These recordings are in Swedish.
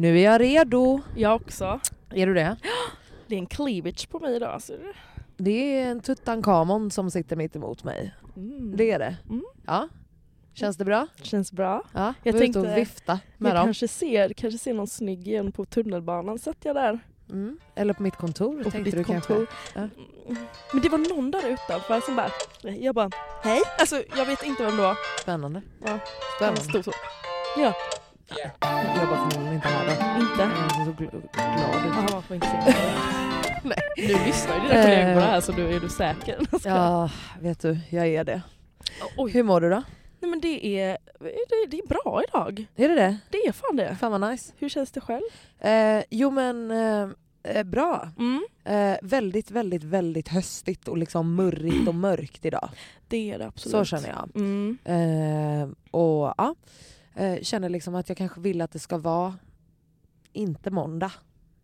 Nu är jag redo. Jag också. Är du det? Det är en cleavage på mig idag. Ser du? Det är en Tutankhamon som sitter mitt emot mig. Mm. Det är det. Mm. Ja. Känns det bra? Känns bra. Ja. Jag tänkte och vifta med Jag dem. kanske ser, kanske ser någon snygg igen på tunnelbanan. Satt jag där. Mm. Eller på mitt kontor Och tänkte du kontor. kanske. Ja. Men det var någon där utanför som bara, jag bara, hej. Alltså jag vet inte vem det var. Spännande. Ja. Han Spännande. stod så. Jag jobbar förmodligen inte här då. Inte? Jag är så gl- glad ut. Instagram. Nej. Nu lyssnar ju dina kollegor på det Eh. här så du, är du säker? Ja, vet du, jag är det. Oj. Hur mår du då? Nej men det är, det, det är bra idag. Är det det? Det är fan det. Fan vad nice. Hur känns det själv? Eh, jo men, eh, eh, bra. Mm. Eh, väldigt, väldigt, väldigt höstigt och liksom murrigt och mörkt idag. Det är det absolut. Så känner jag. Mm. Eh, och ja, eh, känner liksom att jag kanske vill att det ska vara inte måndag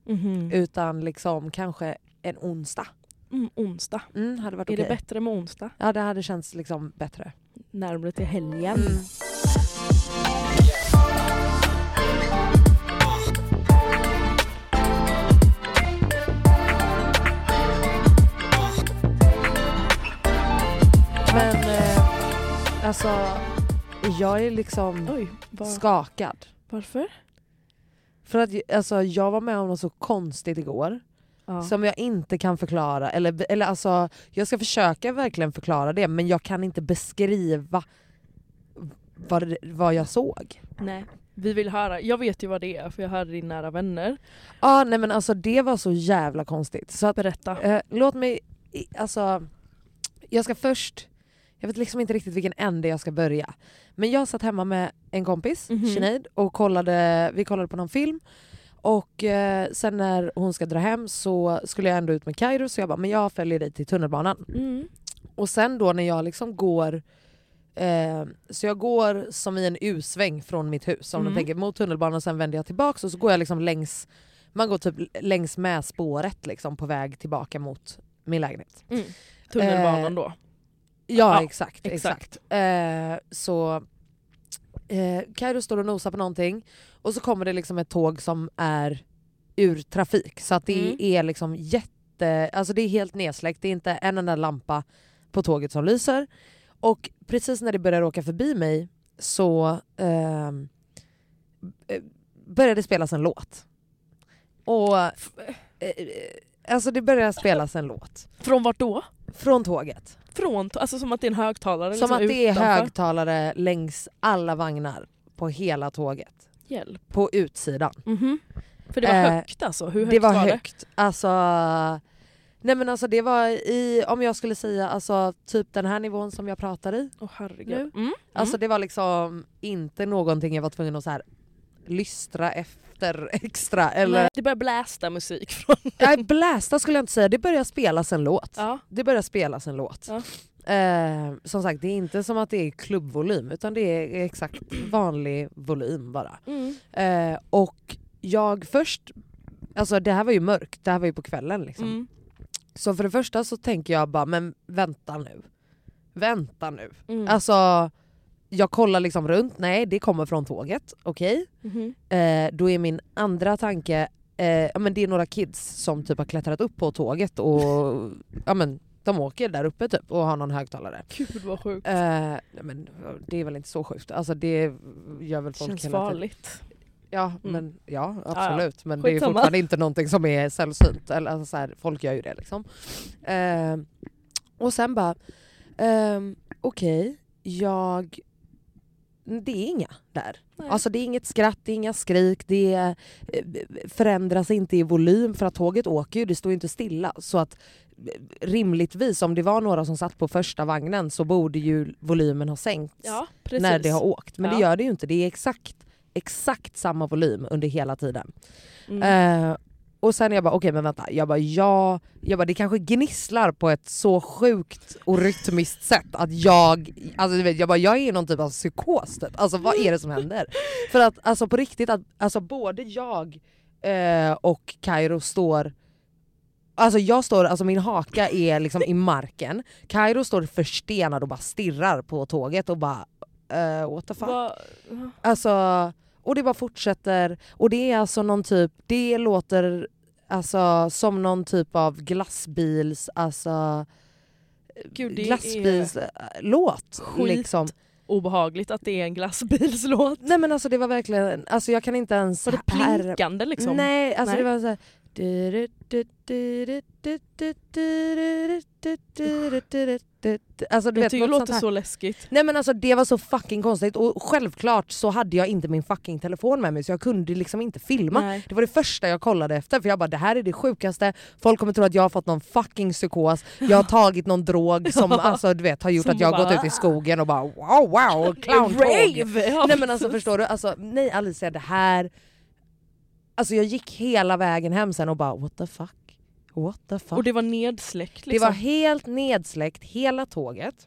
Mhm. utan liksom kanske en onsdag. Mm, onsdag. Mm, hade varit Är okej. det bättre med onsdag? Ja det hade känts liksom bättre. Närmare till helgen. Mm. Men eh, alltså jag är liksom Oj, var, skakad. varför? För att alltså, jag var med om något så konstigt igår Ja. som jag inte kan förklara. Eller, eller alltså, jag ska försöka verkligen förklara det men jag kan inte beskriva vad, vad jag såg. Nej. Vi vill höra, jag vet ju vad det är för jag hörde din nära vänner. Ja nej men alltså det var så jävla konstigt. Så att, Berätta. eh, låt mig, alltså jag ska först, jag vet liksom inte riktigt vilken ände jag ska börja. Men jag satt hemma med en kompis, Mhm. Sinead, och kollade, vi kollade på någon film. Och eh, sen när hon ska dra hem så skulle jag ändå ut med Kairo så jag bara, men jag följer dig till tunnelbanan. Mm. Och sen då när jag liksom går eh, så jag går som i en U-sväng från mitt hus, om Mm. du tänker mot tunnelbanan och sen vänder jag tillbaks och så går jag liksom längs, man går typ längs med spåret liksom på väg tillbaka mot min lägenhet. Mm. Tunnelbanan Eh, då. Ja, exakt. exakt. exakt. Eh, så eh, Kairo står och nosar på någonting och så kommer det liksom ett tåg som är ur trafik så att det Mm. är liksom jätte, alltså det är helt nedsläckt, det är inte en enda lampa på tåget som lyser. Och precis när det börjar åka förbi mig så ehm, eh, började det spelas en låt. Och eh, eh, alltså det börjar spelas en låt Från vart då? från tåget. Från, alltså som att det är en högtalare Som liksom att det är utanför. högtalare längs alla vagnar på hela tåget. Hjälp. På utsidan. Mhm. För det var Eh, högt alltså? Hur högt det var, var, högt. Alltså, nej men alltså det var i, om jag skulle säga alltså typ den här nivån som jag pratar i. det? Åh herregud. Nu. Mm. Mm. Alltså det var liksom inte någonting jag var tvungen att så här lystra efter extra. Eller, Nej, det börjar blästa musik från... nej, blästa skulle jag inte säga, det började spelas en låt. Ja. Det började spelas en låt. Ja. Eh, som sagt, det är inte som att det är klubbvolym utan det är exakt vanlig volym bara. Mm. Eh, och jag först, alltså det här var ju mörkt, det här var ju på kvällen liksom. Mm. Så för det första så tänker jag bara, men vänta nu. Vänta nu. Mm. Alltså, jag kollar liksom runt, nej det kommer från tåget, okej. Mhm. Eh, då är min andra tanke, eh, ja, men det är några kids som typ har klättrat upp på tåget och ja, men, de åker där uppe typ och har någon högtalare. Gud vad sjukt. Eh, men, det är väl inte så sjukt, alltså det gör väl folk Känns hela tiden. farligt. Ja, Mm. men, ja absolut. Men det är fortfarande inte någonting som är sällsynt. Eller, alltså, så här, folk gör ju det liksom. Eh, och sen bara, ehm, okej, jag... Det är inga där. Nej. Alltså det är inget skratt, det är inga skrik, det eh, förändras inte i volym för att tåget åker ju, det står inte stilla. Så att eh, rimligtvis om det var några som satt på första vagnen så borde ju volymen ha sänkts ja, när det har åkt. Men det Ja. gör det ju inte, det är exakt, exakt samma volym under hela tiden. Mm. Eh, och sen jag bara okej men vänta, jag bara ja, jag bara det kanske gnisslar på ett så sjukt och rytmiskt sätt att jag, alltså du vet, jag bara jag är i någon typ av psykos typ. Alltså vad är det som händer? För att alltså på riktigt, att, alltså både jag eh, och Kairo står Alltså jag står, alltså min haka är liksom i marken, Kairo står förstenad och bara stirrar på tåget och bara eh, what the fuck? Vad- Alltså, och det bara fortsätter. Och det är alltså någon typ, det låter alltså som någon typ av glassbils, alltså Gud, det är glassbilslåt. Liksom. obehagligt att det är en glassbilslåt. Nej men alltså det var verkligen, alltså jag kan inte ens... Var det här- plinkande liksom? Nej, alltså Nej. det var såhär... Alltså jag vet, tycker det något sånt låter så läskigt. Nej men alltså det var så fucking konstigt och självklart så hade jag inte min fucking telefon med mig så jag kunde liksom inte filma. Nej. Det var det första jag kollade efter för jag bara det här är det sjukaste, folk kommer tro att jag har fått någon fucking psykos, jag har tagit någon drog som alltså, du vet, har gjort Som att jag har gått ut i skogen och bara wow wow, clowntåg. Ja, Nej men alltså förstår du, alltså, nej Alicia det här... Alltså jag gick hela vägen hem sen och bara what the fuck? What the fuck? Och det var nedsläckt Det liksom. var helt nedsläckt hela tåget.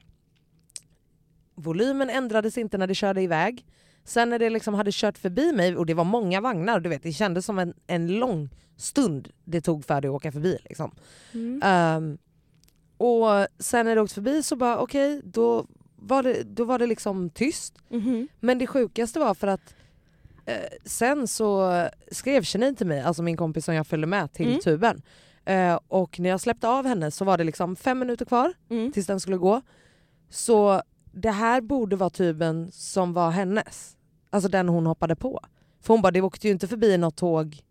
Volymen ändrades inte när det körde iväg. Sen när det liksom hade kört förbi mig, och det var många vagnar, du vet, det kändes som en, en lång stund det tog för det att åka förbi. Liksom. Mm. Ehm, och sen när det åkte förbi så bara okej, då, var det, då var det liksom tyst. Mhm. Men det sjukaste var för att eh, sen så skrev Sinead till mig, alltså min kompis som jag följde med till Mm. tuben. Eh, och när jag släppte av henne så var det liksom fem minuter kvar Mm. tills den skulle gå. Så det här borde vara tuben som var hennes. Alltså den hon hoppade på. För hon bara, det åkte ju inte förbi något tåg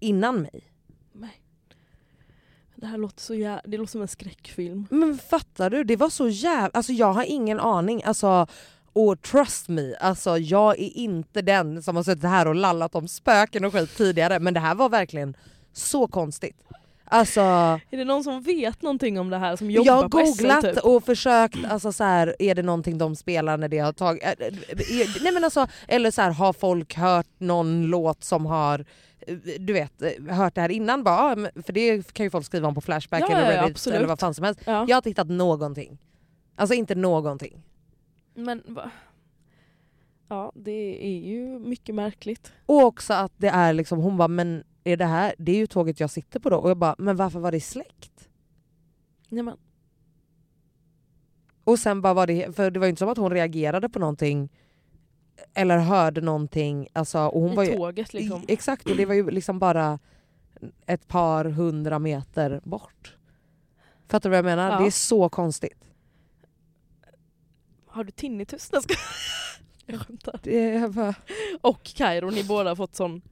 innan mig. Nej. Det här låter så jä... Det låter som en skräckfilm. Men fattar du? Det var så jävla... Alltså jag har ingen aning. Alltså, och trust me, alltså jag är inte den som har suttit här och lallat om spöken och skit tidigare men det här var verkligen så konstigt. Alltså, Är det någon som vet någonting om det här som jobbar jag har på SL googlat typ? och försökt, alltså så här, är det någonting de spelar när det har tagit... äh, äh, Nej men alltså, eller så här, har folk hört någon låt som har du vet, hört det här innan? Bara, ja, men- för det kan ju folk skriva om på Flashback Ja, eller ja, ja, Reddit absolut. eller vad fan som helst. Ja. Jag har inte hittat någonting. Alltså inte någonting. Men va? Ja, det är ju mycket märkligt. Och också att det är liksom, hon bara men är det här, det är ju tåget jag sitter på då. Och jag bara men varför var det släckt? Nej, men, Och sen bara var det, för det var ju inte som att hon reagerade på någonting eller hörde någonting. Alltså, och hon I var ju, tåget liksom. I- Exakt, och det var ju liksom bara ett par hundra meter bort. Fattar du vad jag menar? Ja. Det är så konstigt. Har du tinnitus? Jag skämtar. Det är bara, Och Kairo, ni båda har fått sån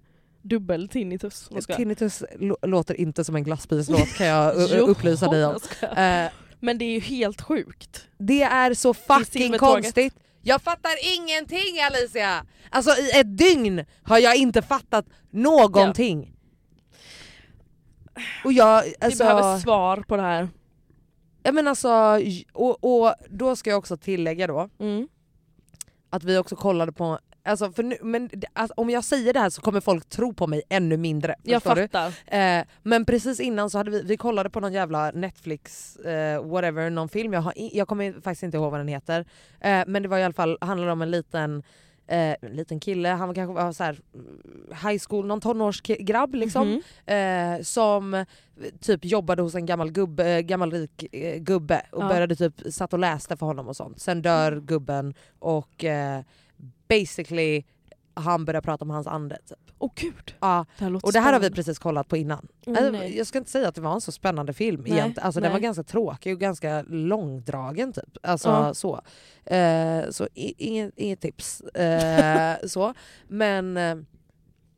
dubbel tinnitus. Tinnitus lå- låter inte som en glassbilslåt kan jag upplysa dig om. Eh, Men det är ju helt sjukt. Det är så fucking konstigt. Jag fattar ingenting Alicia! Alltså i ett dygn har jag inte fattat någonting. Och jag, Vi alltså, behöver svar på det här. jag men alltså, och, och då ska jag också tillägga då Mm. att vi också kollade på, Alltså, för nu, men alltså, om jag säger det här så kommer folk tro på mig ännu mindre. Jag fattar. Eh, men precis innan så hade vi, vi kollade på någon jävla Netflix, eh, whatever, någon film. Jag, har, jag kommer faktiskt inte ihåg vad den heter. Eh, men det var i alla fall, handlade om en liten Eh, en liten kille, han var kanske var så här, mm, high school, någon tonårsgrabb liksom. Eh, som eh, typ jobbade hos en gammal, gubbe, gammal rik eh, gubbe och Ja. började typ, satt och läste för honom och sånt. Sen dör gubben och eh, basically han börjar prata om hans ande. Typ. Åh gud, Ja, det här och det här har vi spännande. precis kollat på innan. Nej. jag ska inte säga att det var en så spännande film Nej, egentligen. Alltså, den var ganska tråkig och ganska långdragen typ. Alltså, Ja. så eh, så inget, inget tips. Eh, så. Men eh,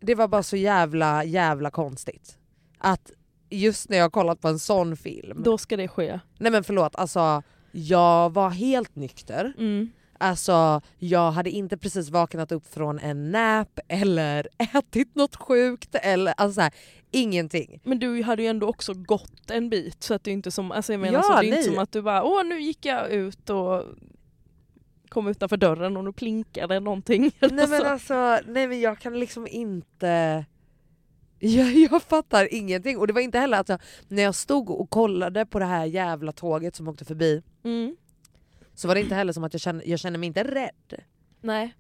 det var bara så jävla jävla konstigt. Att just när jag har kollat på en sån film. Då ska det ske. Nej men förlåt, alltså jag var helt nykter. Mm. Alltså jag hade inte precis vaknat upp från en nap eller ätit något sjukt eller alltså så här, ingenting. Men du hade ju ändå också gått en bit så att det är inte som, alltså jag menar Ja, så det är inte som att du bara åh nu gick jag ut och kom utanför dörren och nu plinkade någonting. Nej men så. alltså, nej men jag kan liksom inte... Jag, jag fattar ingenting och det var inte heller att jag, när jag stod och kollade på det här jävla tåget som åkte förbi Mm. Så var det inte heller som att jag kände, jag kände mig inte rädd. Nej.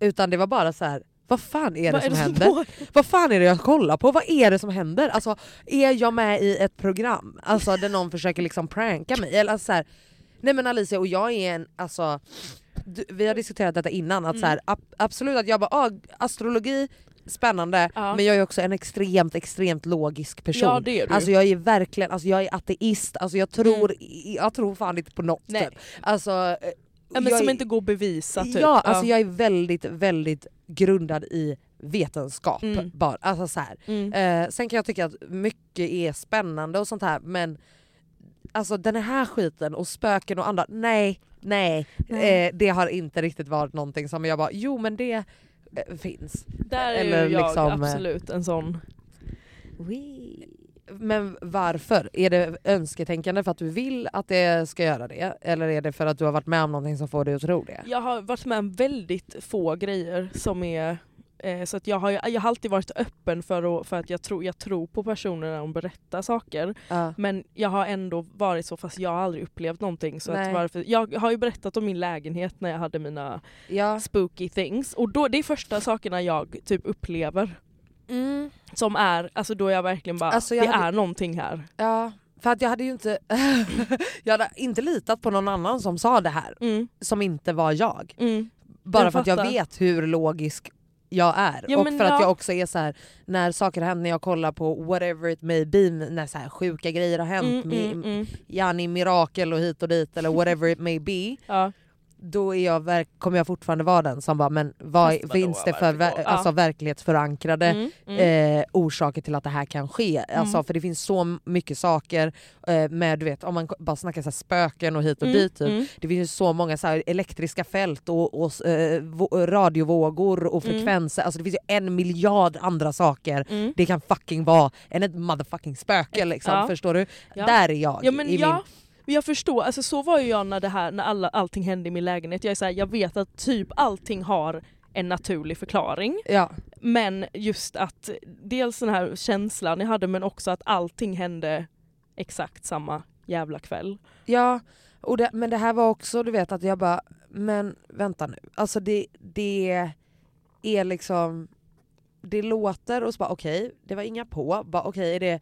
Utan det var bara så här. vad fan är det Vad som är det händer? som? Vad fan är det jag kollar på? Vad är det som händer? Alltså, är jag med i ett program alltså, där någon försöker liksom pranka mig? Eller, alltså, så här, nej men Alicia och jag är en, alltså, vi har diskuterat detta innan, att så här, ab- absolut att jag bara ah, astrologi, spännande, Ja. men jag är också en extremt extremt logisk person. Ja det är du. Alltså jag är verkligen, alltså jag är ateist, alltså jag tror, jag tror fan inte på något. Nej. Typ. Alltså, eh, ja, men jag som är- inte går att bevisa typ. Ja, alltså jag är väldigt, väldigt grundad i vetenskap. Mm. Bara. Alltså så här. Mm. Eh, sen kan jag tycka att mycket är spännande och sånt här men alltså den här skiten och spöken och andra, nej, nej. Nej. Eh, det har inte riktigt varit någonting som jag bara, jo men det eh, finns. Där är eller ju jag liksom, eh, absolut en sån. Men varför? Är det önsketänkande för att du vill att det ska göra det? Eller är det för att du har varit med om någonting som får dig att tro det? Jag har varit med om väldigt få grejer som är eh, så att jag har, jag har alltid varit öppen för, att, för att jag, tror, jag tror på personer när de berättar saker. Ja. Men jag har ändå varit så fast jag har aldrig upplevt någonting. Så att varför, jag har ju berättat om min lägenhet när jag hade mina ja. spooky things. Och då, det är första sakerna jag typ upplever. Mm. Som är, alltså då jag verkligen bara, Alltså, det hade- är någonting här. Ja, för att jag hade ju inte, jag hade inte litat på någon annan som sa det här, Mm, som inte var jag. mm. Bara Jag för att jag vet hur logisk jag är. Ja, och för att ja. jag också är så här när saker händer, när jag kollar på whatever it may be, när så här sjuka grejer har hänt, Mm, mm, mi- mm. Jani mirakel och hit och dit eller whatever it may be, Ja. Då är jag, kommer jag fortfarande vara den som bara, men vad Fast finns det för varför då? ver- Ja. alltså, verklighetsförankrade Mm, mm. eh, orsaker till att det här kan ske. Alltså, Mm. för det finns så mycket saker eh, med, du vet, om man bara snackar så här, spöken och hit och Mm, dit. Typ. mm. Det finns ju så många så här, elektriska fält och, och eh, radiovågor och Mm. frekvenser. Alltså, det finns ju en miljard andra saker Mm. det kan fucking vara än ett motherfucking spöke. Liksom, Ja. Förstår du? Ja. Där är jag. Ja men i ja, min, jag förstår, alltså så var ju jag när, det här, när alla, allting hände i min lägenhet. Jag, är så här, jag vet att typ allting har en naturlig förklaring. ja. Men just att dels den här känslan jag hade men också att allting hände exakt samma jävla kväll. Ja, och det, men det här var också, du vet att jag bara, men vänta nu. Alltså det, det är liksom, det låter och så bara okej, det var inga på. Bara okej, är det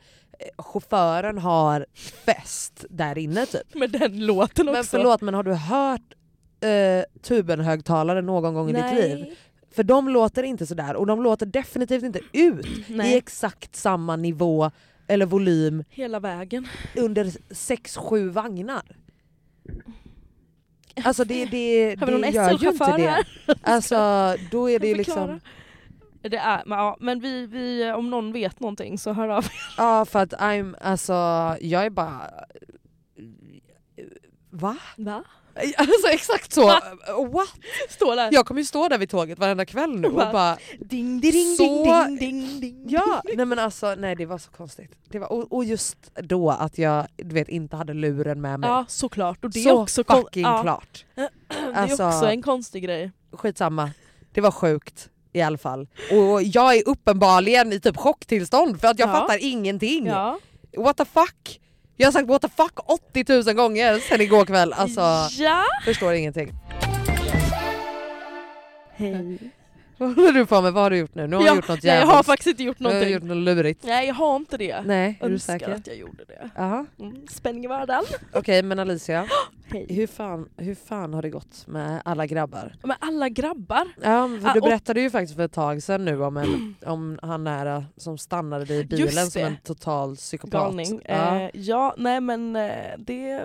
chauffören har fest där inne typ. Med den låten Men också. förlåt men har du hört eh, tubenhögtalare någon gång i ditt liv? För de låter inte sådär och de låter definitivt inte ut Nej. i exakt samma nivå eller volym Hela vägen. under 6-7 vagnar. Alltså det, det, någon det gör ju inte det. Alltså då är det ju liksom... Det är, men, ja, men vi, vi, om någon vet någonting så hör av er. Ja för att I'm, alltså jag är bara... Va? Va? Alltså exakt så! What? Står där. Jag kommer ju stå där vid tåget varenda kväll nu och Va? bara... Ding, ding, ding, Så- ding, ding, ding. Ja, nej men alltså nej det var så konstigt. Det var, och, och just då att jag du vet, inte hade luren med mig. Ja såklart. Och det är så också kon- fucking ja, klart. Det är Alltså- också en konstig grej. Skitsamma. Det var sjukt i alla fall. Och jag är uppenbarligen i typ chocktillstånd för att jag Ja. fattar ingenting. Ja. What the fuck? Jag har sagt what the fuck 80 000 gånger sen igår kväll. Alltså, ja. förstår ingenting. Hej. Vad håller du på med? Vad har du gjort nu? Nu har ja. du gjort något Nej, jag jävligt. har faktiskt inte gjort Nu har någonting. gjort något lurigt. Nej jag har inte det. Nej, är du Önskar säker? att jag gjorde det. Jaha. Mm. Spänning i vardagen. Okej men Alicia, Hej. hur fan, hur fan har det gått med alla grabbar? Men alla grabbar. Ja, för Ah, du och- berättade ju faktiskt för ett tag sedan nu om, en, om han nära som stannade dig i bilen som en total psykopat. Galning. Ja. Eh, ja, nej men eh, det...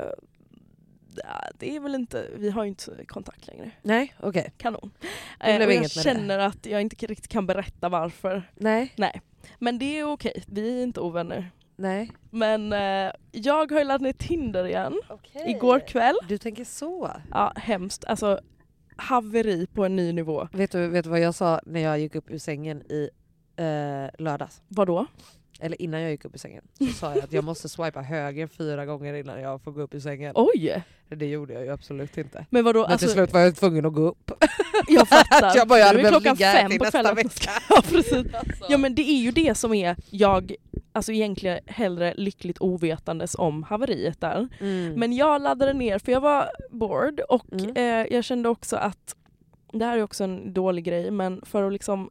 Det är väl inte, vi har ju inte kontakt längre. Nej, okej. Kanon. Det blev Eh, och jag med det. känner att jag inte riktigt kan berätta varför. Nej, Nej. Men det är okej, vi är inte ovänner. nej. Men eh, jag har ju laddat ner Tinder igen. Igår kväll. Du tänker så? Ja, hemskt. Alltså haveri på en ny nivå. Vet du, vet du vad jag sa när jag gick upp ur sängen i eh, lördags? Vadå? Eller innan jag gick upp ur sängen så sa jag att jag måste swipa höger fyra gånger innan jag får gå upp ur sängen. Oj! Det gjorde jag ju absolut inte. Men vadå? Men Alltså, till slut var jag tvungen att gå upp. jag fattar. jag bara, jag hade behövt ligga fem till på nästa kvällen. vecka. Ja, precis. Ja men det är ju det som är jag, alltså egentligen hellre lyckligt ovetandes om haveriet där. Mm. Men jag laddade ner för jag var bored och Mm. eh, jag kände också att det här är också en dålig grej men för att liksom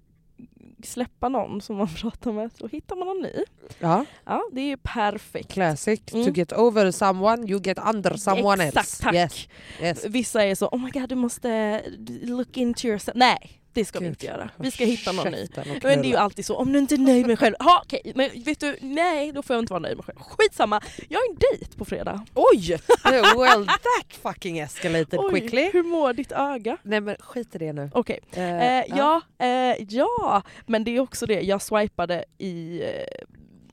släppa någon som man pratar med så hittar man någon ny. ja, Ja det är ju perfekt. classic. Mm. To get over someone you get under someone Exakt, else. tack. Yes. Yes. Vissa är så oh my god du måste look into yourself. Nej det ska vi Gud. inte göra. Vi ska hitta någon ny. Men det är ju alltid så, om du inte är nöjd med dig själv, ha okej, men vet du, nej då får jag inte vara nöjd med mig själv. Skitsamma, jag har en dejt på fredag. Oj! well that fucking escalated Oj, quickly. hur mår ditt öga? Nej men skit i det nu. Okej, Eh, eh, ja, eh, ja, men det är också det, jag swipade i, eh,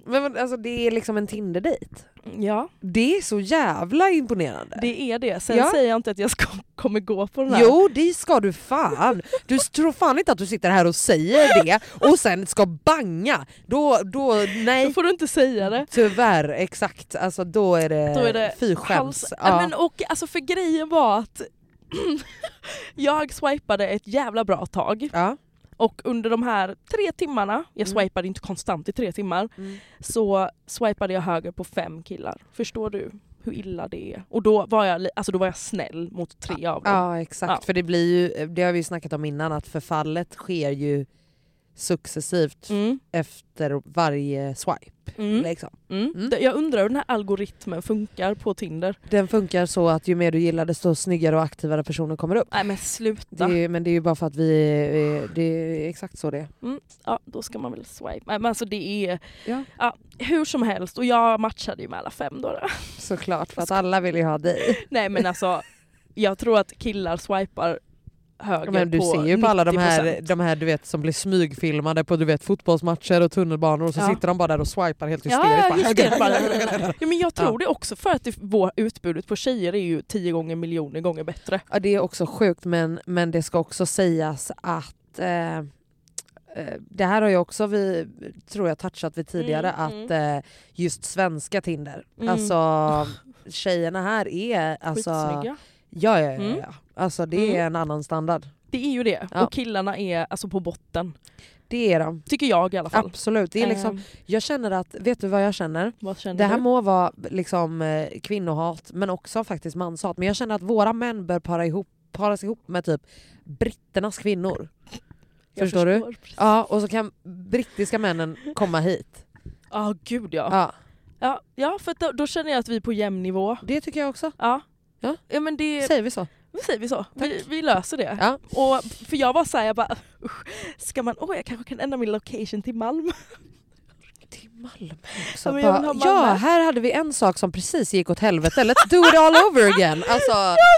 Men, alltså det är liksom en Tinder-dejt. ja Det är så jävla imponerande. det är det. Sen Ja. säger jag inte att jag ska, kommer gå på den här. Jo det ska du fan. Du tror fan inte att du sitter här och säger det och sen ska banga. Då, då nej. Då får du inte säga det. Tyvärr, exakt. Alltså då är det, Då är det fy skäms. Ja. Men, och, alltså, för grejen var att jag swipade ett jävla bra tag. ja. Och under de här tre timmarna, jag Mm. swipade inte konstant i tre timmar, Mm. så swipade jag höger på fem killar. Förstår du hur illa det är? Och då var jag, alltså då var jag snäll mot tre av dem. Ja exakt, Ja. för det blir ju, det har vi ju snackat om innan, att förfallet sker ju successivt Mm. efter varje swipe. Mm. Liksom. Mm. Mm. Det- Jag undrar hur den här algoritmen funkar på Tinder. Den funkar så att ju mer du gillar desto snyggare och aktivare personer kommer upp. Nej men Det sluta. är, ju- men det är ju bara för att vi, är- det är exakt så det är. Ja då ska man väl swipe. Nej, men alltså det är Ja. ja, hur som helst och jag matchade ju med alla fem då. då. Såklart, för att alla vill ju ha dig. Nej men alltså jag tror att killar swipar höger Men du ser ju på alla de här, 90%. de här du vet, som blir smygfilmade på du vet, fotbollsmatcher och tunnelbanor och så Ja. sitter de bara där och swipar helt Ja, hysteriskt. hysteriskt bara. Ja, men jag tror Ja. det också för att det, vår utbudet på tjejer är ju tio gånger miljoner gånger bättre. Ja, det är också sjukt men, men det ska också sägas att eh, eh, det här har ju också vi, tror jag, touchat vid tidigare Mm, att eh, just svenska Tinder, Mm. alltså tjejerna här är alltså, Skitsnygga. Ja, ja, ja, Mm. ja. Alltså det är Mm. en annan standard. Det är ju det. Ja. Och killarna är alltså på botten. Det är de. Tycker jag i alla fall. Absolut. Det är liksom, Ehm, jag känner att, vet du vad jag känner? vad känner Det här du? må vara liksom, eh, kvinnohat men också faktiskt manshat. Men jag känner att våra män bör para ihop, paras ihop med typ britternas kvinnor. Jag förstår du? precis. Ja, och så kan brittiska männen komma hit. Ja gud ja. Ja, Ja, ja för då, då känner jag att vi är på jämn nivå. det tycker jag också. Ja. Ja. ja men det, Säger vi så? Då säger vi så. Vi, vi löser det. Ja. Och, för jag var såhär, jag bara usch, ska man, åh jag kanske kan ändra min location till Malmö. Till Malmö också. Ja, Bara, Malmö. ja, här hade vi en sak som precis gick åt helvete. Let's do it all over again. Alltså,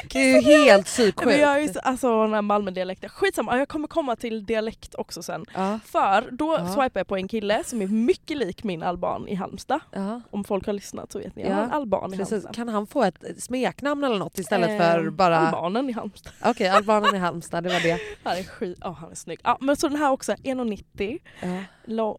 det är ju helt psyksjukt. jag är ju så, alltså den här Malmö-dialekten, skitsamma, jag kommer komma till dialekt också sen. Ja, För då Ja. swipar jag på en kille som är mycket lik min alban i Halmstad. ja. Om folk har lyssnat så vet ni, jag Ja, har en alban i Precis. Halmstad. Kan han få ett smeknamn eller något istället Eh, för bara... Albanen i Halmstad. Okej, albanen i Halmstad, det var det. Han är skit, ja han är snygg. Ja, men så den här också, 1,90. Ja. Lång,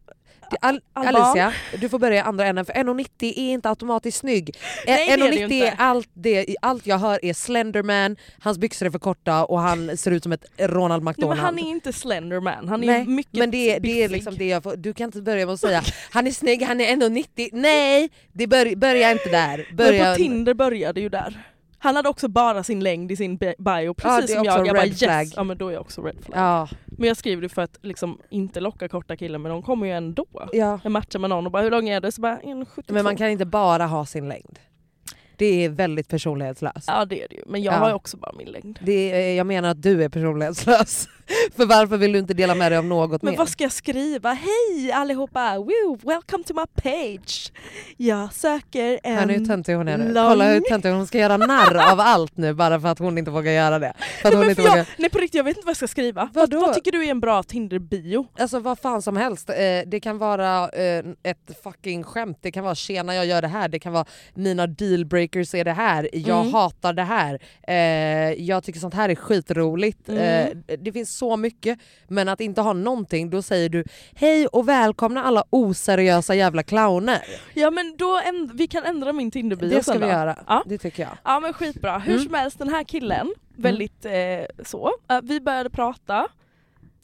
Al. Alicia, du får börja i andra änden för 1,90 är inte automatiskt snygg. Eh, Nej, det är det ju 1,90 inte. är allt, det, allt jag hör är Slenderman, hans byxor är för korta och han ser ut som ett Ronald Nej, McDonald. men han är inte Slenderman, han är Nej, mycket men det är, det är liksom det jag får, du kan inte börja med att säga han är snygg, han är 1,90. Nej, det bör, börja inte där. Börja, Men på Tinder började ju där. Han hade också bara sin längd i sin bi- bio, precis är som jag. Jag bara red flag. yes, ja men då är jag också red flag. Ja, Men jag skriver det för att liksom inte locka korta killar men de kommer ju ändå. ja. Jag matchar med någon och bara hur lång är du? Så bara 1,72. Men man kan inte bara ha sin längd. Det är väldigt personlighetslöst. Ja det är det ju, men jag Ja. har ju också bara min längd. Det är, jag menar att du är personlighetslös. För varför vill du inte dela med dig av något Men mer? vad ska jag skriva? Hej allihopa! Woo, welcome to my page! Jag söker en... Hör ni hur töntig hon är nu? lång- Kolla hur töntig hon ska göra narr av allt nu bara för att hon inte vågar göra det. För att hon men inte för vågar... jag, nej på riktigt, jag vet inte vad jag ska skriva. Vad, vad tycker du är en bra Tinder-bio? Alltså vad fan som helst. Eh, det kan vara eh, ett fucking skämt, det kan vara tjena jag gör det här, det kan vara mina dealbreakers är det här, jag Mm. hatar det här, eh, jag tycker sånt här är skitroligt. Mm. Det finns så mycket, men att inte ha någonting, då säger du hej och välkomna alla oseriösa jävla clowner. Ja men då vi kan ändra min Tinder-bio Det ska vi då. göra, Ja. det tycker jag. Ja men skitbra. Hur Mm. som helst den här killen, väldigt eh, så. Eh, vi började prata,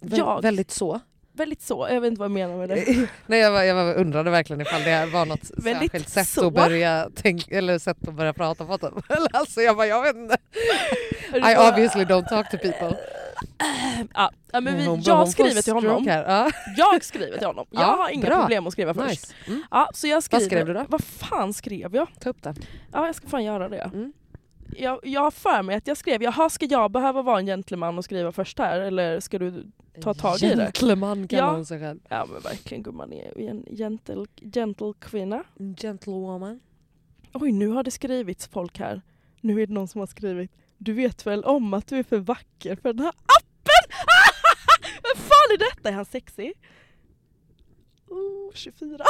Vä- Jag- Väldigt så. väldigt så, jag vet inte vad jag menar med det. Nej jag, var- jag var- undrade verkligen ifall det var något särskilt sätt så. att börja tänka, eller sätt att börja prata på. Typ. Alltså jag bara, jag vet inte. I obviously don't talk to people. Ja, ja, men vi, Hon- jag skriver till honom. Ja. Jag skriver till honom. Jag Ja, har inga bra. problem att skriva först. Mm. Ja, så jag skriver, skrev du då? Vad fan skrev jag? Ta upp den. Ja jag ska fan göra det. Mm. Jag, jag har för mig att jag skrev, jaha ska jag behöva vara en gentleman och skriva först här eller ska du ta tag i det? Gentleman kallar Ja. hon sig själv. Ja men verkligen gumman är en gentle, gentle kvinna. Gentlewoman. Oj nu har det skrivits folk här. Nu är det någon som har skrivit Du vet väl om att du är för vacker för den här appen? Vem fan är detta? Är han sexig? Oh, 24.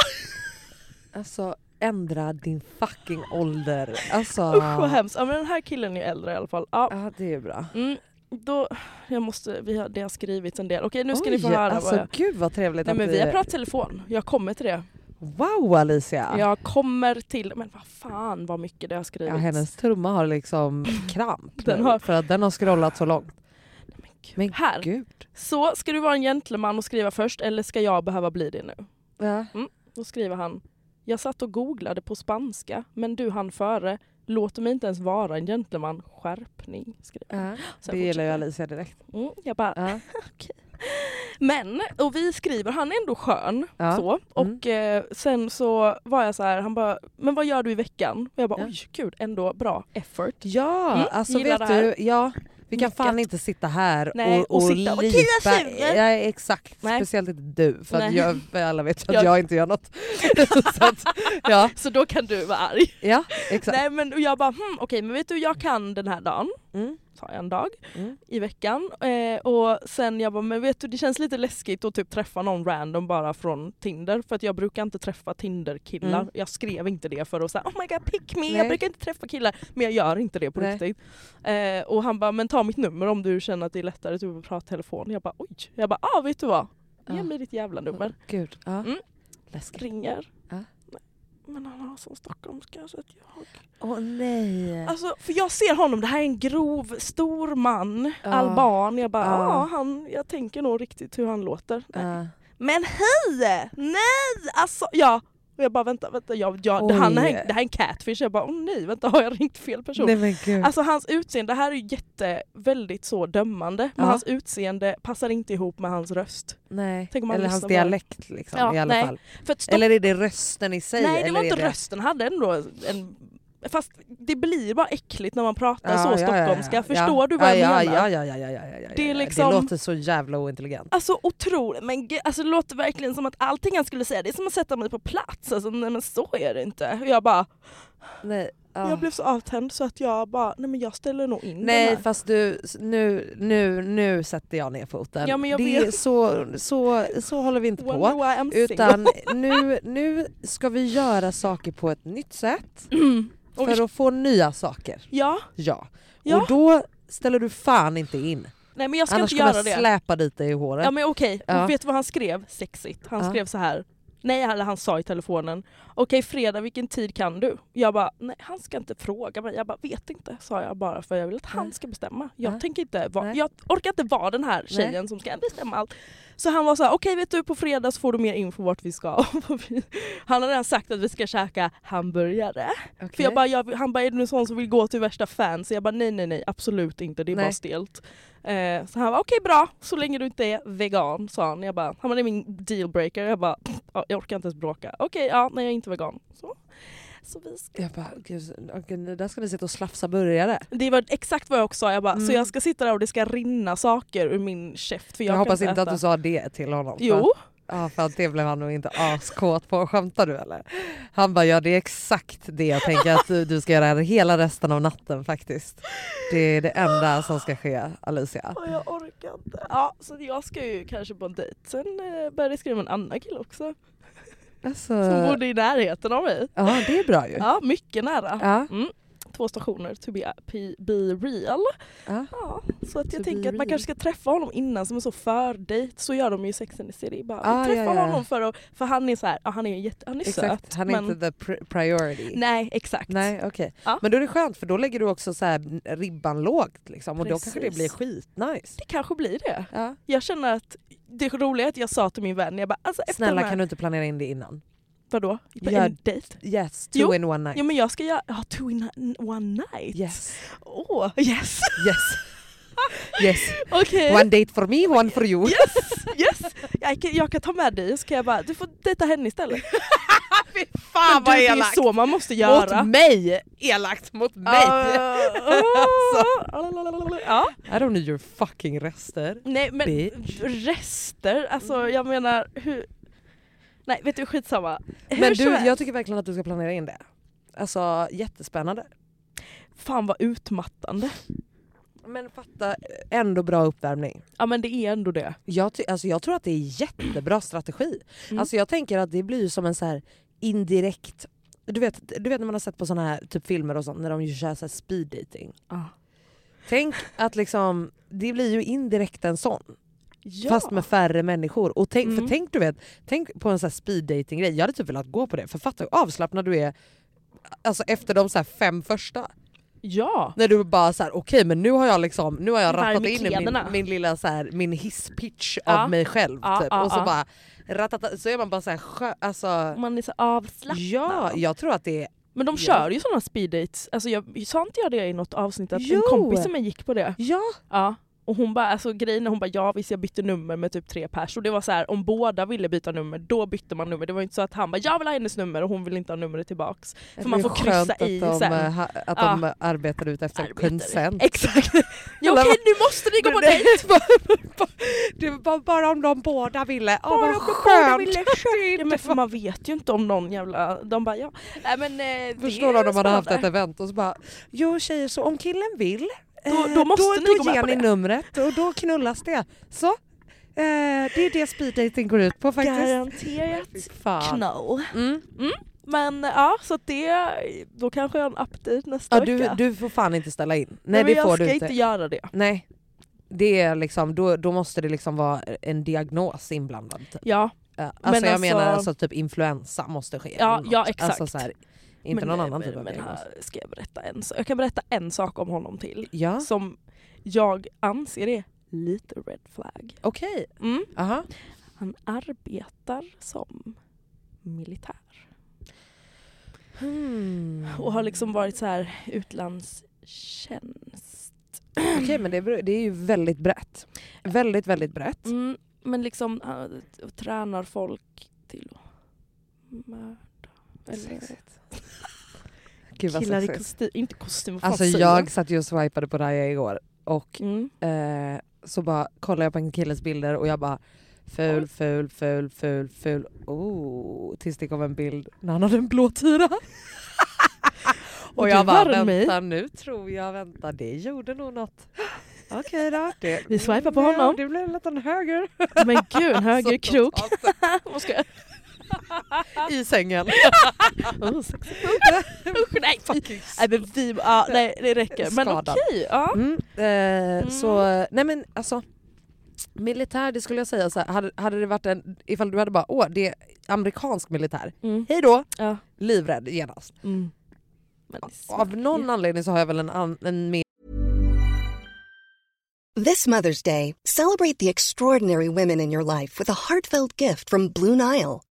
Alltså ändra din fucking ålder. Alltså. Usch vad hemskt. Ja men den här killen är äldre i alla fall. Ja. Ja det är bra. Mm, då, jag måste, vi har, det har skrivits en del. Okej nu ska ni få Oj, höra alltså vad jag... gud vad trevligt Nej men vi... vi har pratat telefon, jag kommer till det. Wow Alicia! Jag kommer till, men vad fan vad mycket det har Ja, skrivits. hennes trumma har liksom kramp Den har- för att den har scrollat så långt. Men gud. Men här, gud. så ska du vara en gentleman och skriva först eller ska jag behöva bli det nu? Ja. Då skriver han Jag satt och googlade på spanska men du hann före. Låter mig inte ens vara en gentleman. Skärpning. Skriver. Ja, det gillar ju Alicia direkt. Mm, jag bara, Ja. Men, och vi skriver, han är ändå skön. Ja. Så. Och eh, sen så var jag så här, han bara, men vad gör du i veckan? Och jag bara, Ja. oj gud, ändå bra effort. Ja, Mm, alltså vet du, ja, vi kan Mycket. fan inte sitta här Nej, och, och sitta och lipa. Ja, exakt, Nej. speciellt inte du för att jag, alla vet att Jag- jag inte gör något. så att, ja, Så då kan du vara arg. ja, exakt. Nej men och jag bara, hmm, okej men vet du jag kan den här dagen. Mm, Sa jag en dag mm. i veckan. Eh, och sen jag bara, men vet du det känns lite läskigt att typ träffa någon random bara från Tinder. För att jag brukar inte träffa Tinder-killar. Mm. Jag skrev inte det för att säga oh my god pick me, Nej. jag brukar inte träffa killar. Men jag gör inte det på Nej. riktigt. Eh, och han bara, men ta mitt nummer om du känner att det är lättare typ att prata telefon. Jag bara oj. Jag bara, ah vet du vad? Ge mig ditt jävla nummer. Gud. Läskigt. Ringer. Ja. Men han har sån stockholmska så att jag... Åh nej. Alltså, för jag ser honom, det här är en grov, stor man, Ja. alban. Jag bara, Ja. han, jag tänker nog riktigt hur han låter. Ja. Men hej! Nej! Alltså, ja. Och jag bara vänta, vänta, jag, jag, han, här, det här är en catfish. Jag bara, åh nej, vänta har jag ringt fel person? Nej. Alltså hans utseende, det här är jätte, väldigt så dömande. Men Ja. hans utseende passar inte ihop med hans röst. nej. Eller hans dialekt liksom, Ja, i alla nej. fall. Eller är det rösten i sig? nej det eller var är inte det... rösten, han hade ändå en Fast det blir bara äckligt när man pratar Ja, så ja, ja, ja. stockholmska, förstår du vad jag ja, menar? Ja, ja, ja, ja, ja. Det liksom- det låter så jävla ointelligent. Alltså otroligt, men alltså, det låter verkligen som att allting han skulle säga det är som att sätta mig på plats. Alltså, nej men så är det inte. Och jag bara, Nej, ja. jag blev så avtänd så att jag bara, nej men jag ställer nog in Nej den här. fast du, nu, nu, nu sätter jag ner foten. Ja, men jag det är så, så, så håller vi inte Wonder på. Utan nu, nu ska vi göra saker på ett nytt sätt Och för vi- att få nya saker. Ja, Ja. Ja. Och då ställer du fan inte in. nej men jag ska Annars inte kommer göra jag det. släpa dit dig i håret. Ja men okej, Ja. Vet du vad han skrev? Sexigt. Han Ja. skrev så här. Nej, eller han sa i telefonen. Okej fredag, vilken tid kan du? Jag bara, nej han ska inte fråga mig. Jag bara, vet inte, sa jag bara för jag vill att han ska bestämma. Jag, Nej. tänker inte va- jag orkar inte vara den här tjejen Nej. som ska bestämma allt. Så han var så här, okej vet du på fredag så får du mer info vart vi ska. han har redan sagt att vi ska käka hamburgare. För jag bara, jag, han bara, är du en sån som vill gå till värsta fans? Jag bara, nej nej nej absolut inte, det är bara Nej. stelt. Eh, så han var okej bra, så länge du inte är vegan sa han. Jag bara, han är min dealbreaker. Jag bara, ja, jag orkar inte ens bråka. Okej, ja, nej jag är inte vegan. Så, så vi ska. Jag bara, gud, där ska ni sitta och slafsa burgare. Det var exakt vad jag också sa, jag bara, så Mm. jag ska sitta där och det ska rinna saker ur min käft. För Jag, jag, hoppas inte äta. att du sa det till honom. Jo, Ja för att det blev han nog inte askåt på. Skämtar du eller? Han bara ja det är exakt det jag tänker att du, ska göra hela resten av natten faktiskt. Det är det enda som ska ske Alicia. och jag orkar inte. Ja, så jag ska ju kanske på en dejt. Sen eh, började jag skriva med en annan kille också. Alltså, Som bodde i närheten av mig. ja det är bra ju. Ja, mycket nära. Ja. Mm. Två stationer, to be, be, real. Ja. Ja, så att jag To tänker att man kanske ska träffa honom innan som en så fördejt. Så gör de ju i Sex and the City. Bara, Ah, träffa ja, ja. honom för att, för han är så här, han är jätte, han är Exakt, söt. han är men, inte the pr- priority. Nej, exakt. Nej okej. Ja. Men då är det skönt för då lägger du också så här ribban lågt liksom, och då kanske det Precis. blir skitnice. Det kanske blir det. Ja. Jag känner att det roliga är att jag sa till min vän, jag bara alltså Snälla här, kan du inte planera in det innan? Vadå? På en dejt? Yes, two Jo. in one night. Ja men jag ska göra, ja two in one night. Yes, Åh, yes! yes. yes. Okej. One date for me, one for you. Yes! Yes! Jag kan, jag kan ta med dig så kan jag bara, du får dejta henne istället. Fy fan Men du, det är så man måste göra. Mot mig! Elakt mot mig! Alltså. Ja. I don't need your fucking rester. Nej men Bitch. rester, alltså jag menar hur... Nej vet du skitsamma. Hur Men du, jag tycker verkligen att du ska planera in det. Alltså jättespännande. Fan vad utmattande. Men fatta, ändå bra uppvärmning. Ja men det är ändå det. Jag, alltså, jag tror att det är jättebra strategi. Mm. Alltså jag tänker att det blir som en så här indirekt... Du vet, du vet när man har sett på såna här typ filmer och sånt när de kör så här speed dating. Ah. Tänk att liksom, det blir ju indirekt en sån. Ja. Fast med färre människor. Och tänk, Mm. för tänk, du vet, tänk på en sån speed dating grej jag hade typ velat gå på det. För fatta hur avslappnad du är alltså efter de så här fem första. ja. När du bara så här: okej men nu har jag liksom nu har jag rattat in min, min lilla så här, min hisspitch Ja. av mig själv. Ja, typ. ja, och så bara ratata, så är man bara så här, skö, alltså, Man är så avslappnad. Ja, jag tror att det är... Men de kör ju sådana speed dates. Alltså jag, sa inte jag det i något avsnitt att Jo. en kompis som mig gick på det? Ja! Ja. Och hon bara, alltså grejen är hon bara ja visst jag bytte nummer med typ tre pers och det var så här om båda ville byta nummer då bytte man nummer. Det var inte så att han bara jag vill ha hennes nummer och hon vill inte ha numret tillbaks. För man får kryssa skönt i att de, sen. eh, ha- Att de arbetar ut efter Arbetare. consent. Exakt! ja, okej bara- nu måste ni gå på dejt! bara- Det var bara om de båda ville. Åh Bara vad de båda skönt! ville Ja, men för man vet ju inte om någon jävla... De bara ja. Nej men eh, Förstår du om de hade haft ett event och så bara Jo tjejer, så om killen vill Då- eh, då måste då, ni då gå med ger på ni det." numret och då knullas det. Så, eh, det är det speed dating går ut på faktiskt. Garanterat knull. Mm. Men ja, så det, då kanske jag har en update nästa Ja, du, vecka. du får fan inte ställa in. Nej, men det jag får ska du inte. inte. göra det. Nej. Det är liksom, då, då måste det liksom vara en diagnos inblandad. Typ. Ja, Alltså Men jag alltså- menar alltså typ influensa måste ske. Ja, ja, exakt. Alltså så här, inte men, någon annan typ av men, diagnos. ska jag berätta en sak? Jag kan berätta en sak om honom till. Ja, Som jag anser är lite red flag. okej. Mm. Aha. Han arbetar som militär. Hmm. Och har liksom varit så här utlandstjänst. Okej men det, det är ju väldigt brett. Väldigt väldigt brett. Mm, men liksom han tränar folk till att Sexigt. Gud vad killar i sexigt. kostym, inte kostym, vad fan Alltså säger jag satt ju och swipade på Raya igår och Mm. eh, så bara kollade jag på en killes bilder och jag bara ful, ful, ful, ful, ful. Oh, tills det kom en bild när han hade en blå tira. och du jag bara vänta nu tror jag, vänta det gjorde nog något. Okej då. Det, Vi swipar på honom. Det blev en liten höger. Men gud, en högerkrok. Vad ska jag? I sängen. Oh. Usch, nej, nej men vi, ja, nej det räcker. Men okej, ja. Mm, eh, Så, nej men alltså. Militär, det skulle jag säga så här, hade, hade det varit en, ifall du hade bara åh det är amerikansk militär, Mm. hej då, Ja. livrädd genast. Mm. Av någon anledning så har jag väl en, an, en mer This Mother's Day, celebrate the extraordinary women in your life with a heartfelt gift from Blue Nile.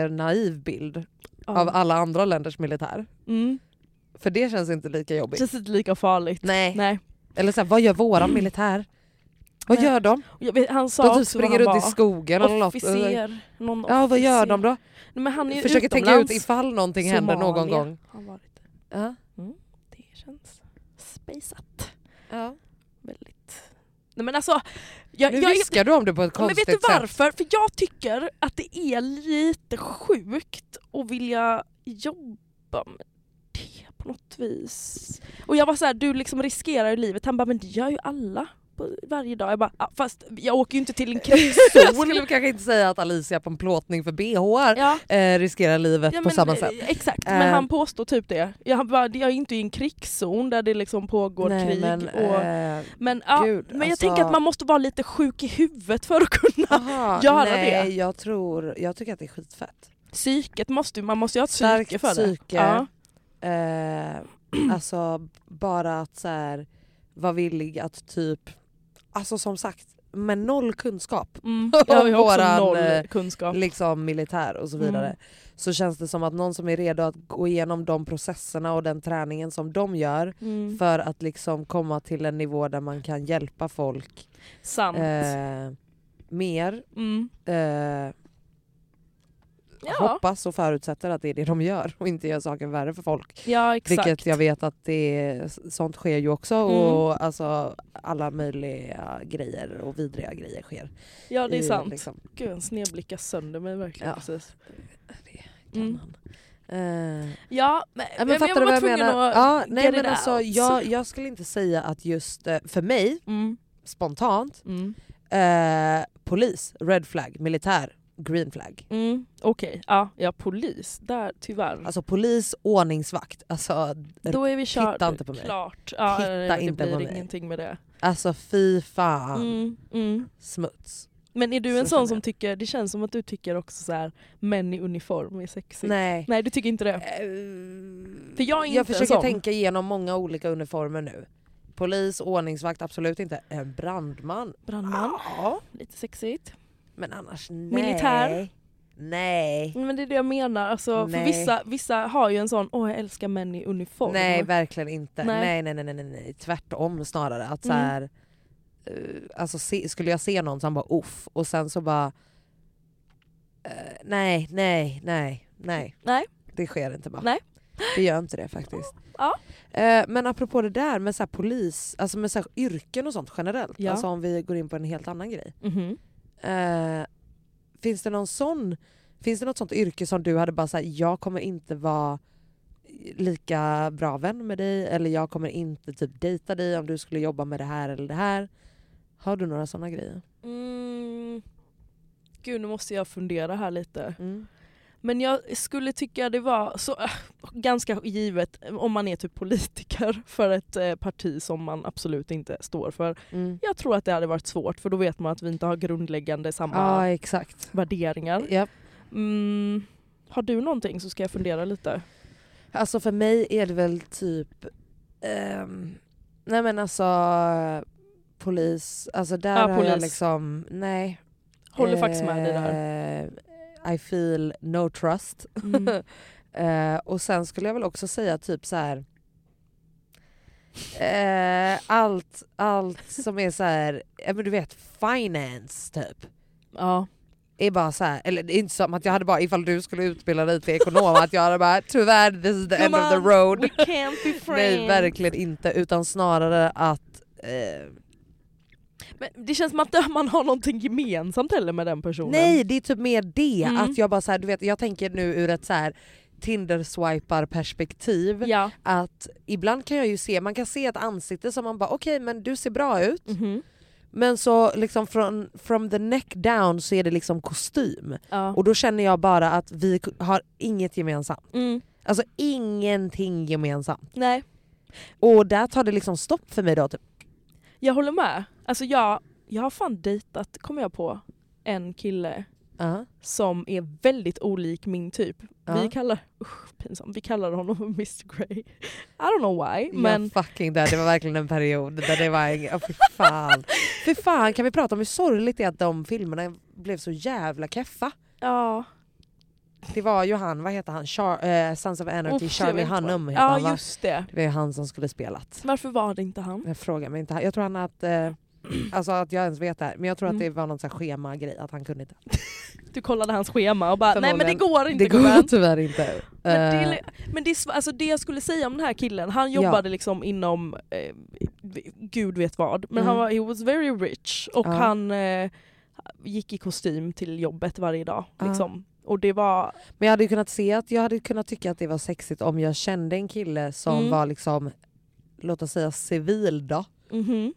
naiv bild Ja. av alla andra länders militär. Mm. För det känns inte lika jobbigt. Känns inte lika farligt. Nej. Nej. Eller så här, vad gör våran militär? Vad Nej. gör de? Vet, han sa De typ springer runt i skogen eller något. Officer. Någon Ja vad gör officer. de då? Nej, men han är Försöker tänka utomlands. ut ifall någonting händer någon Somalia gång. han varit. Ja. Det känns spaceat. Ja. Väldigt. Nej men alltså. Jag, Nu jag, viskar du om det på ett Ja, men konstigt vet du sätt. varför? För jag tycker att det är lite sjukt att vilja jobba med det på något vis. Och jag var så här, du liksom riskerar ju livet. Han bara, men det gör ju alla varje dag. Jag bara, "Ja, fast jag åker ju inte till en Jag krigszon. skulle kanske inte säga att Alicia på en plåtning för bh ja, eh, riskerar livet ja, på men, samma sätt. eh, Exakt, Eh. men han påstår typ det. Jag, bara, jag är inte i en krigszon där det liksom pågår Nej, krig. men, och, eh, men ja, gud, men jag alltså- tänker att man måste vara lite sjuk i huvudet för att kunna... aha, göra nej, det. jag tror, jag tycker att det är skitfett. Psyket måste man måste ju ha ett Starkt psyke för det. psyke. Ja. Eh, alltså bara att så här, vara villig att typ, alltså som sagt med noll kunskap Mm. Också Våran, eh, kunskap. liksom militär och så vidare. Mm. Så känns det som att någon som är redo att gå igenom de processerna och den träningen som de gör Mm. för att liksom komma till en nivå där man kan hjälpa folk eh, mer. Mm. Eh, Ja. Hoppas och förutsätter att det är det de gör och inte gör saken värre för folk. ja, exakt. Vilket jag vet att det, sånt sker ju också Mm. och alltså alla möjliga grejer och vidriga grejer sker. ja, det är i, sant. Liksom, Gud, han snedblickar sönder mig verkligen. Ja. Precis. det kan Mm. man. Eh, Ja, men, men fattar jag du vad jag menar? att Ja, nej, men alltså, jag, jag skulle inte säga att just, eh, för mig, Mm. spontant, Mm. eh, polis, red flag, militär, green flag. Mm. Okej, ja, ja polis. Där tyvärr. Alltså polis, ordningsvakt, alltså, Då är vi kört. titta inte på mig. Klart. Ja, Titta det inte blir på mig. ingenting med det. alltså fy fan. Mm. Mm. Smuts. Men är du Så en känner sån som jag. tycker, det känns som att du tycker också så här män i uniform är sexigt. Nej. Nej du tycker inte det? Eh, För jag är inte jag försöker sån. tänka igenom många olika uniformer nu. Polis, ordningsvakt, absolut inte. En brandman? Brandman, Ja. lite sexigt. Men annars nej. Militär? Nej. Men det är det jag menar, alltså, för vissa, vissa har ju en sån åh jag älskar män i uniform. Nej verkligen inte. Nej. Nej nej nej nej, nej, tvärtom snarare. Att så Mm. här, eh, alltså, se, skulle jag se någon som bara uff och sen så bara eh, nej nej nej nej. Nej. Det sker inte bara. Nej. Det gör inte det faktiskt. Ja. Eh, men apropå det där med så här polis, alltså med så här yrken och sånt generellt. Ja. Alltså om vi går in på en helt annan grej. Mhm. Eh, finns det någon sån, finns det något sånt yrke som du hade bara sagt jag kommer inte vara lika bra vän med dig eller jag kommer inte typ dejta dig om du skulle jobba med det här eller det här. Har du några såna grejer? Mm. Gud nu måste jag fundera här lite. Mm. Men jag skulle tycka det var så äh, ganska givet om man är typ politiker för ett eh, parti som man absolut inte står för. Mm. Jag tror att det hade varit svårt för då vet man att vi inte har grundläggande samma Ja värderingar. Ja. Mm. Har du någonting så ska jag fundera lite. Alltså för mig är det väl typ, ehm, nej men alltså polis, alltså där Ja, har jag liksom, nej. Håller faktiskt med dig där. Eh, I feel no trust. Mm. Eh, och sen skulle jag väl också säga typ så här. Eh, allt, allt som är så här, ja, men du vet finance typ. Ja. Är bara så här, eller det är inte som att jag hade bara ifall du skulle utbilda dig till ekonom att jag hade bara tyvärr this is the end of the road. we can't be friends. Nej verkligen inte utan snarare att eh, Men det känns som att man har någonting gemensamt heller med den personen. Nej det är typ mer det, Mm. att jag bara så här, du vet jag tänker nu ur ett så här Tinder-swipar perspektiv Ja. att ibland kan jag ju se, man kan se ett ansikte som man bara okej men du ser bra ut Mhm. men så liksom från from the neck down så är det liksom kostym ja. och då känner jag bara att vi har inget gemensamt. Mm. Alltså ingenting gemensamt. Nej, Och där tar det liksom stopp för mig då. Typ. jag håller med. Alltså jag, jag har fan dejtat, kommer jag på, en kille Ja. som är väldigt olik min typ. Ja. Vi kallar, usch pinsamt, vi kallar honom Mr Grey. I don't know why men Ja, fucking där. Det var verkligen en period där det var ingen... Oh, fy fan. fy fan kan vi prata om hur sorgligt det är att de filmerna blev så jävla keffa. ja. Det var ju han, vad heter han? Char eh, Sons of Anarchy, jag Charlie Hunnam heter han Ja va? just det. Det var ju han som skulle spelat. Varför var det inte han? Jag frågar mig inte. Jag tror han att... Eh, alltså att jag ens vet det här. Men jag tror att Mm. det var någon sån här schemagrej att han kunde inte. Du kollade hans schema och bara nej men det går inte Det går gubben." tyvär inte. Men, det, Eh, men det, är, sv- alltså det jag skulle säga om den här killen, han Ja. jobbade liksom inom eh, gud vet vad, men han Mm. var, he was very rich och Ja. han eh, gick i kostym till jobbet varje dag. Ja. Liksom. Och det var, Men jag hade ju kunnat se att jag hade kunnat tycka att det var sexigt om jag kände en kille som Mm. var liksom, låt oss säga civil då. mhm.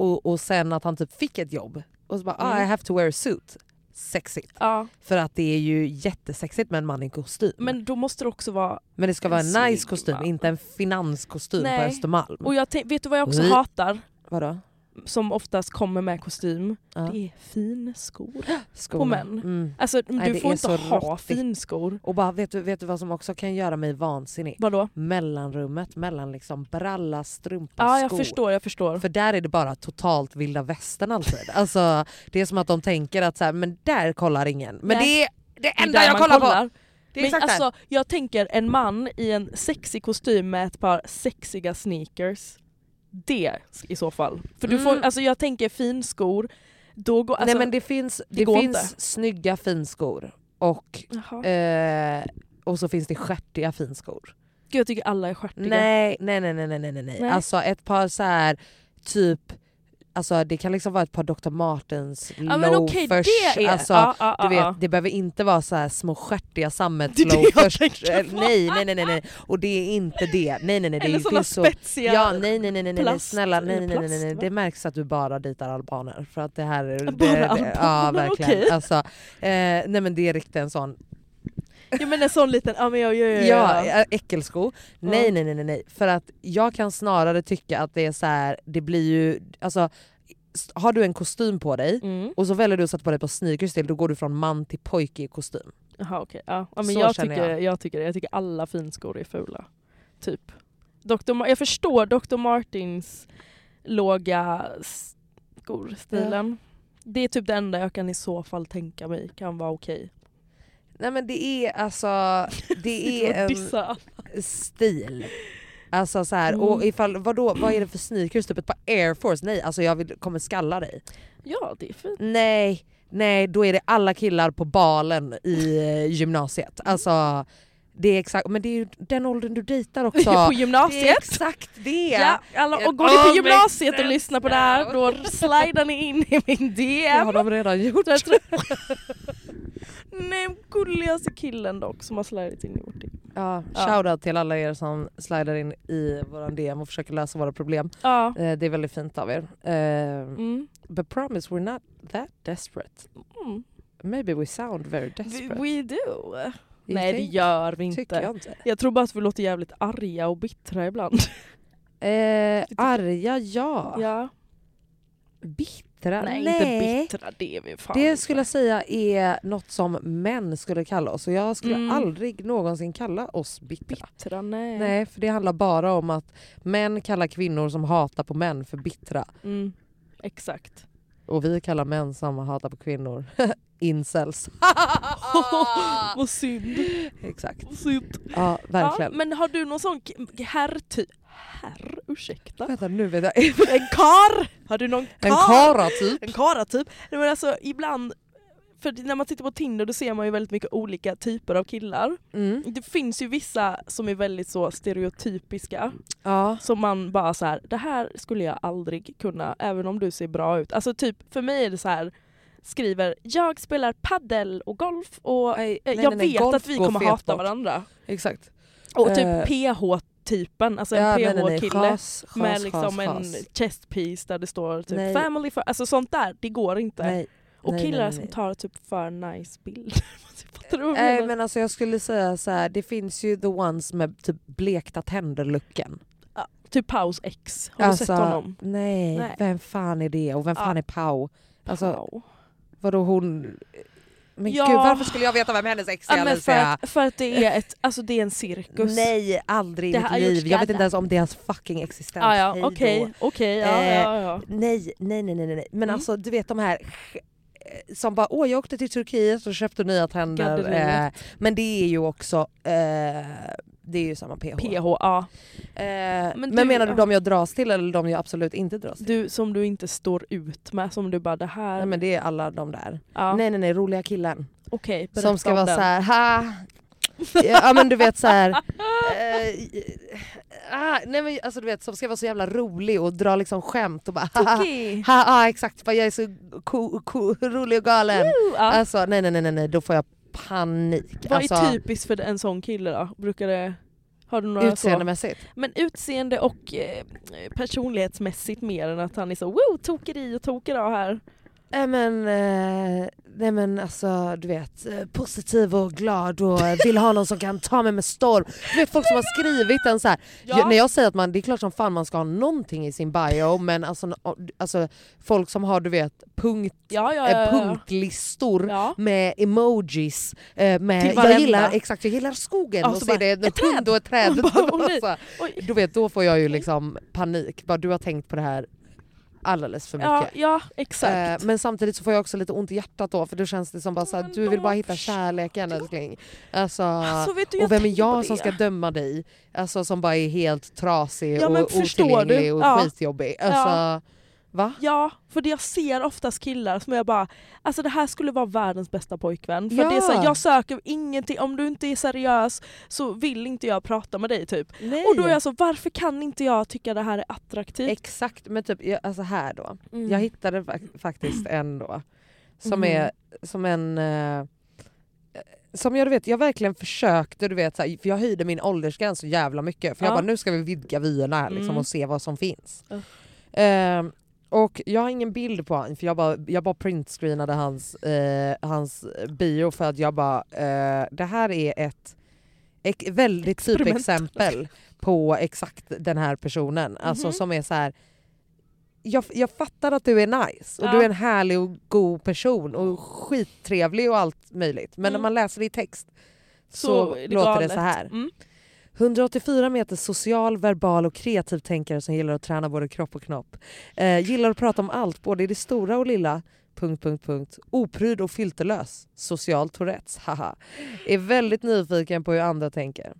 Och, och sen att han typ fick ett jobb. Och så bara, ah, Mm. I have to wear a suit. Sexigt. ja. För att det är ju jättesexigt med en man i kostym. Men, men då måste det också vara, det ska vara en nice kostym, man. inte en finanskostym på Nej. Östermalm. och jag vet du vad jag också Mm. hatar? Vadå? Som oftast kommer med kostym, Ja. det är finskor. Skorna. män. Mm. Alltså Nej, du det får inte ha råttigt. finskor. Och bara, vet, du, vet du vad som också kan göra mig vansinnig? Vadå? Mellanrummet mellan liksom bralla, strumpa, Ja jag skor. förstår, jag förstår. För där är det bara totalt vilda västern alltid. Alltså, det är som att de tänker att så här, men där kollar ingen. Men Nej. det är det Det enda där jag kollar, kollar. på! Det är Men exakt alltså, jag tänker en man i en sexig kostym med ett par sexiga sneakers. Det i så fall. För du får, Mm. alltså jag tänker finskor, då går... Alltså, Nej men det finns, det det finns inte. snygga finskor och, eh, och så finns det stjärtiga finskor. Gud, jag tycker alla är stjärtiga. Nej, nej, nej, nej, nej, nej, nej. Nej. Alltså ett par så här typ Alltså det kan liksom vara ett par Dr. Martens Ja loafers. det är... alltså, ja, ja, du vet, det behöver inte vara så här små stjärtiga sammetsloafers. Eh, nej, nej, nej, nej. Och det är inte det. Nej, nej, nej. Det Eller såna finns så... spetsiga... Ja, nej, nej, nej, nej, nej. plast- snälla, nej, nej, nej, nej, nej. Det märks att du bara dejtar albaner. För att det här är... Bara det, det, Ja, albaner, verkligen. okej. Alltså, eh, nej men det är riktigt en sån Ja men en sån liten... Ja men jag, jag, jag, Ja, ä- äckelsko. Nej, nej, nej, nej, nej. För att jag kan snarare tycka att det är så här, det blir ju, alltså har du en kostym på dig Mm. och så väljer du att sätta på dig på sneakers till, då går du från man till pojke i kostym. Jaha okej. Ja. Ja, men Så jag, tycker, jag. jag. tycker det. Jag tycker alla finskor är fula. Typ. Dr. Ma- jag förstår Dr. Martins låga skorstilen. Det är typ det enda jag kan i så fall tänka mig kan vara okej. Nej men det är alltså, det är en stil. Alltså så här, Mm. och ifall, vadå, vad är det för sneakers? Typ ett par air force? Nej alltså jag vill, kommer skalla dig. Ja det är fint. Nej, nej då är det alla killar på balen i eh, gymnasiet. Alltså det är exakt, men det är ju den åldern du dejtar också. på Det är gymnasiet. exakt det! Ja, alla, och går ni på all gymnasiet och lyssnar på det här då slidar ni in i min Det DM. har de redan gjort. Nej, gulligaste killen dock som har slidat in i vårt DM. Ja, Ja. shoutout till alla er som slidar in i våran DM och försöker lösa våra problem. Ja. Eh, det är väldigt fint av er. Eh, Mm. but promise we're not that desperate. Mm. Maybe we sound very desperate. we do. You Nej det think? gör vi Tycker inte. jag inte. Jag tror bara att vi låter jävligt arga och bittra ibland. Eh, arga ja. Ja. Bittra? Nej, inte bittra, det är vi fan Det inte. skulle jag säga är något som män skulle kalla oss och jag skulle Mm. aldrig någonsin kalla oss bittra. bittra. Nej. Nej, för det handlar bara om att män kallar kvinnor som hatar på män för bittra. Mm. Exakt. och vi kallar män som hatar på kvinnor incels. Vad synd. Exakt. Vad synd. Ja, Ja, verkligen. men har du någon sån k- herrtyp? Herr, ursäkta? Vänta nu vet jag. En kar! Har du någon kar? En typ. En kara typ. Nej, men alltså ibland, för när man tittar på Tinder då ser man ju väldigt mycket olika typer av killar. Mm. Det finns ju vissa som är väldigt så stereotypiska. Ja. Som man bara så här, det här skulle jag aldrig kunna även om du ser bra ut. Alltså typ för mig är det så här skriver jag spelar paddel och golf och Nej, eh, nej, jag nej, vet att vi kommer hata bort. varandra. Exakt. Och typ Eh. PH-typen, alltså en ja. PH-kille med liksom chas, en chas. chest piece där det står typ Nej. family for, alltså sånt där, det går inte. Nej. och nej, killar som tar typ för nice bilder. Nej menar? men alltså jag skulle säga så här, det finns ju the ones med typ blekta tänder-looken. Typ Paus ex, har du sett honom? Nej, vem fan är det och vem Ja. fan är Pau? Alltså Pau. vadå hon... Men Ja. gud varför skulle jag veta vem hennes ex är Ja, men för, att, för att det är, ett, alltså det är en cirkus. Nej, aldrig i mitt liv. Jag vet inte ens om deras fucking existens. Ah, ja, okej, okej, ja, Eh, ja, ja. Nej, nej, nej, nej, nej. Men Mm. alltså du vet de här eh, som bara åh jag åkte till Turkiet och köpte nya tänder. Eh, men det är ju också, eh, det är ju samma PH. PH, ja. Eh, men du- menar du de jag dras till eller de jag absolut inte dras till? Du som du inte står ut med, som du bara det här... Nej men det är alla de där. ja. Nej nej nej, roliga killen. Okej, berätta Som ska vara den. så här, ha! ja men du vet så här. Eh, ah, nej men alltså du vet som ska vara så jävla rolig och dra liksom skämt och bara ha, Okej. ha, ha exakt, bara jag är så co- co- rolig och galen. Ja. Alltså nej nej nej, nej då får jag panik. Vad alltså, är typiskt för en sån kille då? Brukar det... Har du några så? utseendemässigt? Men utseende och eh, personlighetsmässigt mer än att han är så wow, toker i och toker av här. Men, eh, nej men alltså du vet, eh, positiv och glad och vill ha någon som kan ta mig med storm. Du vet folk som har skrivit en så här. Jag, när jag säger att man, det är klart som fan man ska ha någonting i sin bio men alltså, alltså folk som har du vet punkt, Ja, ja, eh, ja, ja. punktlistor Ja. med emojis, eh, med, jag gillar, exakt, jag gillar skogen Ja, och så så är det en hund och ett träd. Och bara. Alltså, Oj. du vet, då får jag ju liksom panik. Bara, du har tänkt på det här alldeles för mycket. Ja, ja, exakt. Eh, men samtidigt så får jag också lite ont i hjärtat då för då känns det som bara såhär, du vill bara hitta kärleken älskling. Alltså, Alltså, vet du, och vem är jag som ska döma dig? Alltså som bara är helt trasig Ja, och otillgänglig du? och Ja. skitjobbig. Alltså, va? Ja, för jag ser oftast killar som jag bara, alltså det här skulle vara världens bästa pojkvän. För Ja. det är så här, jag söker ingenting, om du inte är seriös så vill inte jag prata med dig typ. Nej. Och då är jag så, varför kan inte jag tycka det här är attraktivt? Exakt, men typ jag, alltså här då. Mm. Jag hittade fa- faktiskt en då som Mhm. är som en eh, som jag, du vet, jag verkligen försökte, du vet, så här, för jag höjde min åldersgräns så jävla mycket för jag Ja. bara nu ska vi vidga vyerna här liksom, Mm. och se vad som finns. Ja. Ehm, och jag har ingen bild på honom för jag bara, jag bara printscreenade hans, eh, hans bio för att jag bara, eh, det här är ett, ett väldigt typexempel på exakt den här personen. Alltså Mhm. som är så här. Jag, jag fattar att du är nice och Ja. du är en härlig och god person och skittrevlig och allt möjligt. Men när Mm. man läser det i text så, är låter galet. det så här. Mm. 184 meter social, verbal och kreativ tänkare som gillar att träna både kropp och knopp. Eh, gillar att prata om allt, både i det stora och lilla. Punkt, punkt, punkt. Opryd och filterlös. Social Tourettes, haha. Är väldigt nyfiken på hur andra tänker.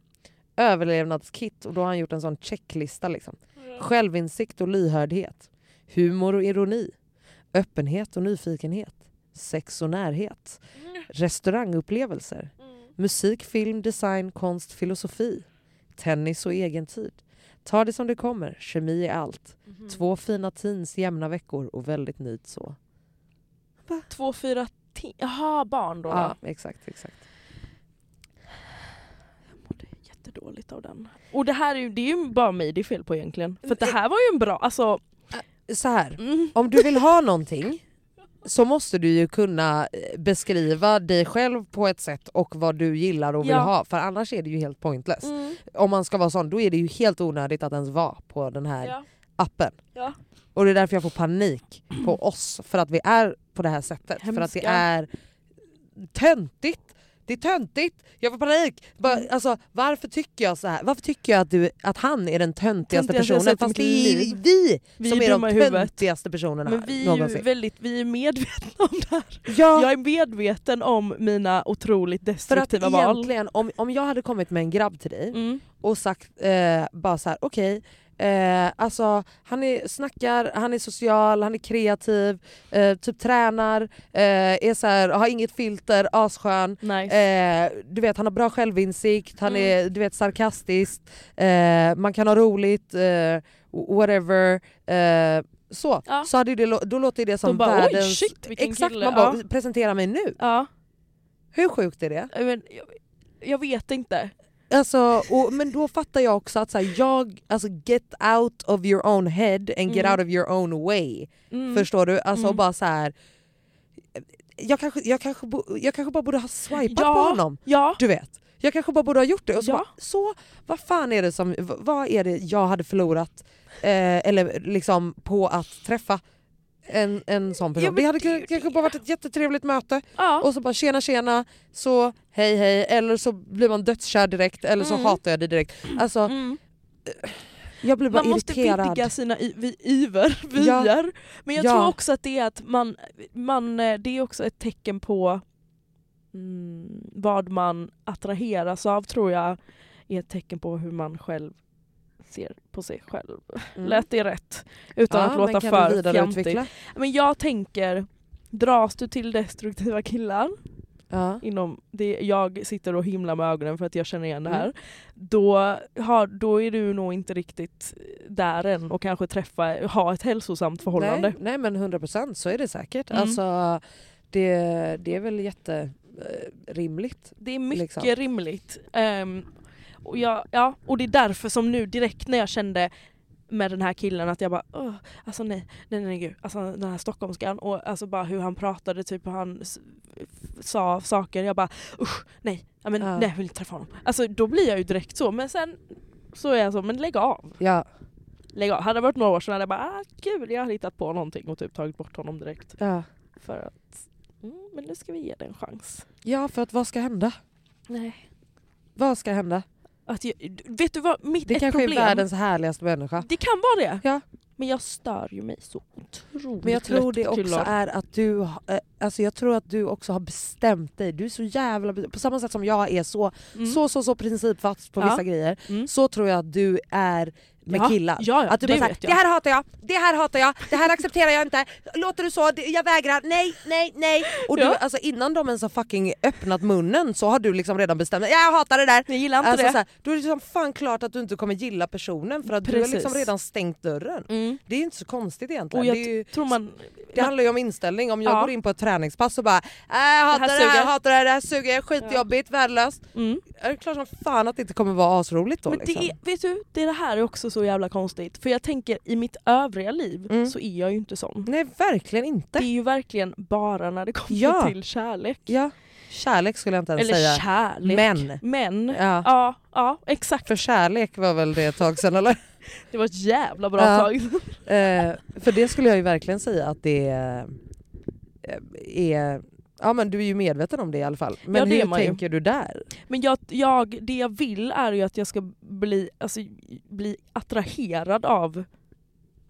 Överlevnadskit, och då har han gjort en sån checklista. Liksom. Självinsikt och lyhördhet. Humor och ironi. Öppenhet och nyfikenhet. Sex och närhet. Restaurangupplevelser. Musik, film, design, konst, filosofi. Tennis och egentid. Ta det som det kommer, kemi är allt. Mhm. Två fina teens, jämna veckor och väldigt nöjd så. Två, fyra, ti- jaha barn då? Ja, då. exakt, exakt. Jag mådde jättedåligt av den. Och det här är ju, det är ju bara mig det är fel på egentligen. För det här var ju en bra, alltså... Så här, Mm. om du vill ha någonting så måste du ju kunna eh, beskriva dig själv på ett sätt och vad du gillar och vill Ja. ha för annars är det ju helt pointless. Mm. Om man ska vara sån då är det ju helt onödigt att ens vara på den här Ja. appen. Ja. Och det är därför jag får panik på oss för att vi är på det här sättet. För att det Hemska. är töntigt. Det är töntigt, jag får panik. Bara, Mm. alltså, varför tycker jag så här? Varför tycker jag att, du, att han är den töntigaste Töntigaste jag personen sett i fast mitt det är liv. vi, Vi som är är dumma i de huvudet. töntigaste personerna Men vi är ju någonsin. väldigt vi är medvetna om det här. Ja, Jag är medveten om mina otroligt för att destruktiva val. egentligen om, om jag hade kommit med en grabb till dig Mm. och sagt eh, bara så här: okej, eh, alltså han är, snackar, han är social, han är kreativ, eh, typ tränar, eh, är så här, har inget filter, asskön. Nice. Eh, du vet han har bra självinsikt, han Mm. är du vet sarkastisk, eh, man kan ha roligt, eh, whatever. Så, Ja. så hade det, då låter det som De bara, världens... shit, exakt, kille. man bara Ja. presentera mig nu. Ja, Hur sjukt är det? men, jag, jag vet inte. Alltså, och, men då fattar jag också att så här, jag, alltså get out of your own head and get Mm. out of your own way. Mm. Förstår du? Alltså Mm. bara så här. Jag kanske, jag, kanske, jag kanske bara borde ha swipat Ja. på honom. Ja, Du vet. Jag kanske bara borde ha gjort det. Och så, Ja. bara, så vad fan är det som, vad är det jag hade förlorat eh, eller liksom på att träffa en, en sån person? Ja, det hade det kanske bara varit ett jättetrevligt möte ja. och så bara tjena tjena, så hej hej, eller så blir man dödskär direkt eller så Mm. hatar jag dig direkt. Alltså Mm. jag blir bara Man måste irriterad. vidga sina iver, Ja. vyer. Men jag Ja. tror också att det är att man, man eh, det är också ett tecken på mm, vad man attraheras av tror jag är ett tecken på hur man själv ser på sig själv. Mm. Lät det rätt? Utan Ja, att låta men för fjantig. Men jag tänker, dras du till destruktiva killar, Ja. inom det, jag sitter och himlar med ögonen för att jag känner igen det här, Mm. då, har, då är du nog inte riktigt där än och kanske träffa, ha ett hälsosamt förhållande. Nej, nej men 100% så är det säkert. Mm. Alltså, det, det är väl jätterimligt. Det är mycket Liksom. rimligt. Ehm, och, jag, ja, och det är därför som nu direkt när jag kände med den här killen att jag bara Åh, alltså nej, nej nej gud, alltså den här stockholmskan och alltså bara hur han pratade, typ hur han sa saker, jag bara usch nej, ja, men, Ja. nej jag vill inte träffa honom. Alltså då blir jag ju direkt så, men sen så är jag så, men lägg av. Ja. Lägg av. Hade det varit några år sedan hade jag bara ah, kul, jag har hittat på någonting och typ tagit bort honom direkt. Ja. För att, mm, men nu ska vi ge det en chans. ja, för att vad ska hända? Nej. Vad ska hända? Att jag, vet du vad, mitt Det ett kanske problem... är världens härligaste människa. Det kan vara det. Ja. Men jag stör ju mig så otroligt Men jag tror det också killar. är att du, eh, alltså jag tror att du också har bestämt dig. Du är så jävla, på samma sätt som jag är så, Mm. så, så, så principfast på Ja. vissa grejer, Mm. så tror jag att du är med Ja, killar. ja, ja, att du det bara såhär, det här hatar jag, det här hatar jag, det här accepterar jag inte, låter du så, Det- jag vägrar, nej, nej, nej. Och du, alltså, innan de ens har fucking öppnat munnen så har du liksom redan bestämt dig, jag hatar det där. Jag gillar inte Alltså, det. så här, då är det liksom fan klart att du inte kommer gilla personen för att du har liksom Precis. redan stängt dörren. Mm. Det är inte så konstigt egentligen. Det, ju, tror man... det handlar ju om inställning. Om jag Ja. går in på ett träningspass och bara äh, jag hatar det här, suger." jag hatar det här, det här suger, skitjobbigt, värdelöst. Mm. Är det klart som fan att det inte kommer vara asroligt då. Men liksom. det, är, vet du, det, är det här är också så jävla konstigt. För jag tänker i mitt övriga liv Mm. så är jag ju inte sån. Nej verkligen inte. Det är ju verkligen bara när det kommer Ja. till kärlek. Ja. Kärlek skulle jag inte ens Eller säga. kärlek. Men. Men. Ja. Ja, ja, exakt. För kärlek var väl det ett tag sedan eller? Det var ett jävla bra Ja. tag. eh, för det skulle jag ju verkligen säga att det eh, är... Ja men du är ju medveten om det i alla fall. Men Ja, det hur man ju. tänker du där? Men jag, jag, det jag vill är ju att jag ska bli, alltså, bli attraherad av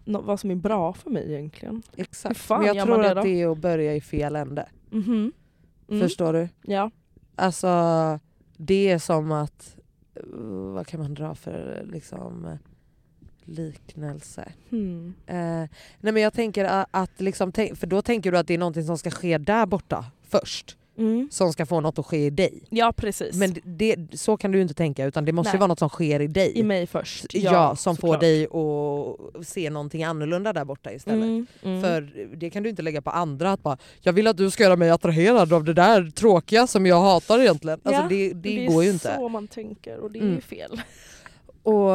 nå- vad som är bra för mig egentligen. Exakt. fan Men jag gör tror det att då? det är att börja i fel ände. Mhm. Mm. Förstår du? Ja. Alltså det är som att, eh, vad kan man dra för liksom liknelse? Hmm. Eh, nej men jag tänker a- att, liksom, för då tänker du att det är någonting som ska ske där borta först. Mm. Som ska få något att ske i dig. Ja precis. Men det, så kan du inte tänka utan det måste ju Nej. vara något som sker i dig. I mig först. ja, som får dig att se någonting annorlunda där borta istället. Mm, mm. För det kan du inte lägga på andra att bara jag vill att du ska göra mig attraherad av det där tråkiga som jag hatar egentligen. Alltså Ja, det, det, är går ju inte. så man tänker och det är Mm. ju fel. Och,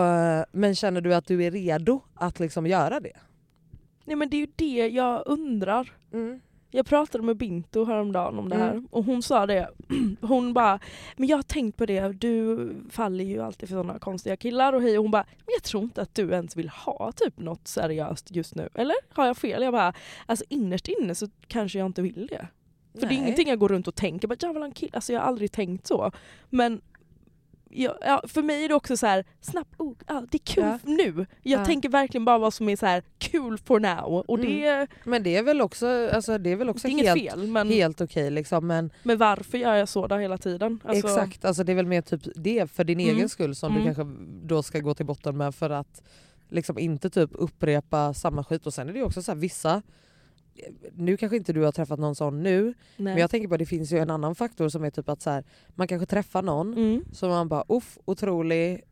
men känner du att du är redo att liksom göra det? Nej men det är ju det jag undrar. Jag pratade med Binto häromdagen om det Mm. här och hon sa det, hon bara men jag har tänkt på det, du faller ju alltid för sådana konstiga killar och hej och hon bara men jag tror inte att du ens vill ha typ något seriöst just nu, eller? Har jag fel? Jag bara alltså innerst inne så kanske jag inte vill det. För det är Nej. ingenting jag går runt och tänker, bara, jag vill ha en kille. Alltså jag har aldrig tänkt så. Men ja, ja, för mig är det också så här, snabbt, oh, ja, det är kul Ja. nu. Jag Ja. tänker verkligen bara vad som är så här kul for now. Och det, Men det är väl också, alltså, det är väl också det är inget helt, fel. Men, helt okej liksom. Men men varför gör jag så där hela tiden? Alltså, exakt, alltså, det är väl mer typ det för din Mm. egen skull som Mm. du kanske då ska gå till botten med för att liksom inte typ upprepa samma skit. Och sen är det ju också så här, vissa, nu kanske inte du har träffat någon sån nu, Nej. men jag tänker på att det finns ju en annan faktor som är typ att så här, man kanske träffar någon mm. som man bara uff otrolig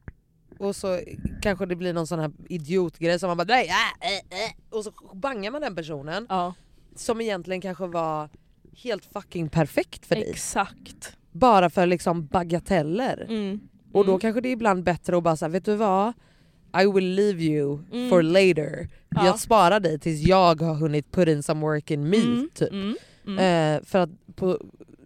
och så kanske det blir någon sån här idiotgrej som man bara nej, äh, äh, äh, och så bangar man den personen Ja, som egentligen kanske var helt fucking perfekt för dig. exakt. Bara för liksom bagateller. Mm. Och då Mm. kanske det är ibland bättre att bara säga vet du vad? I will leave you Mm. for later. Ja. Jag sparar dig tills jag har hunnit put in some work in me. Mm, Typ. mm, mm. Eh, för att på,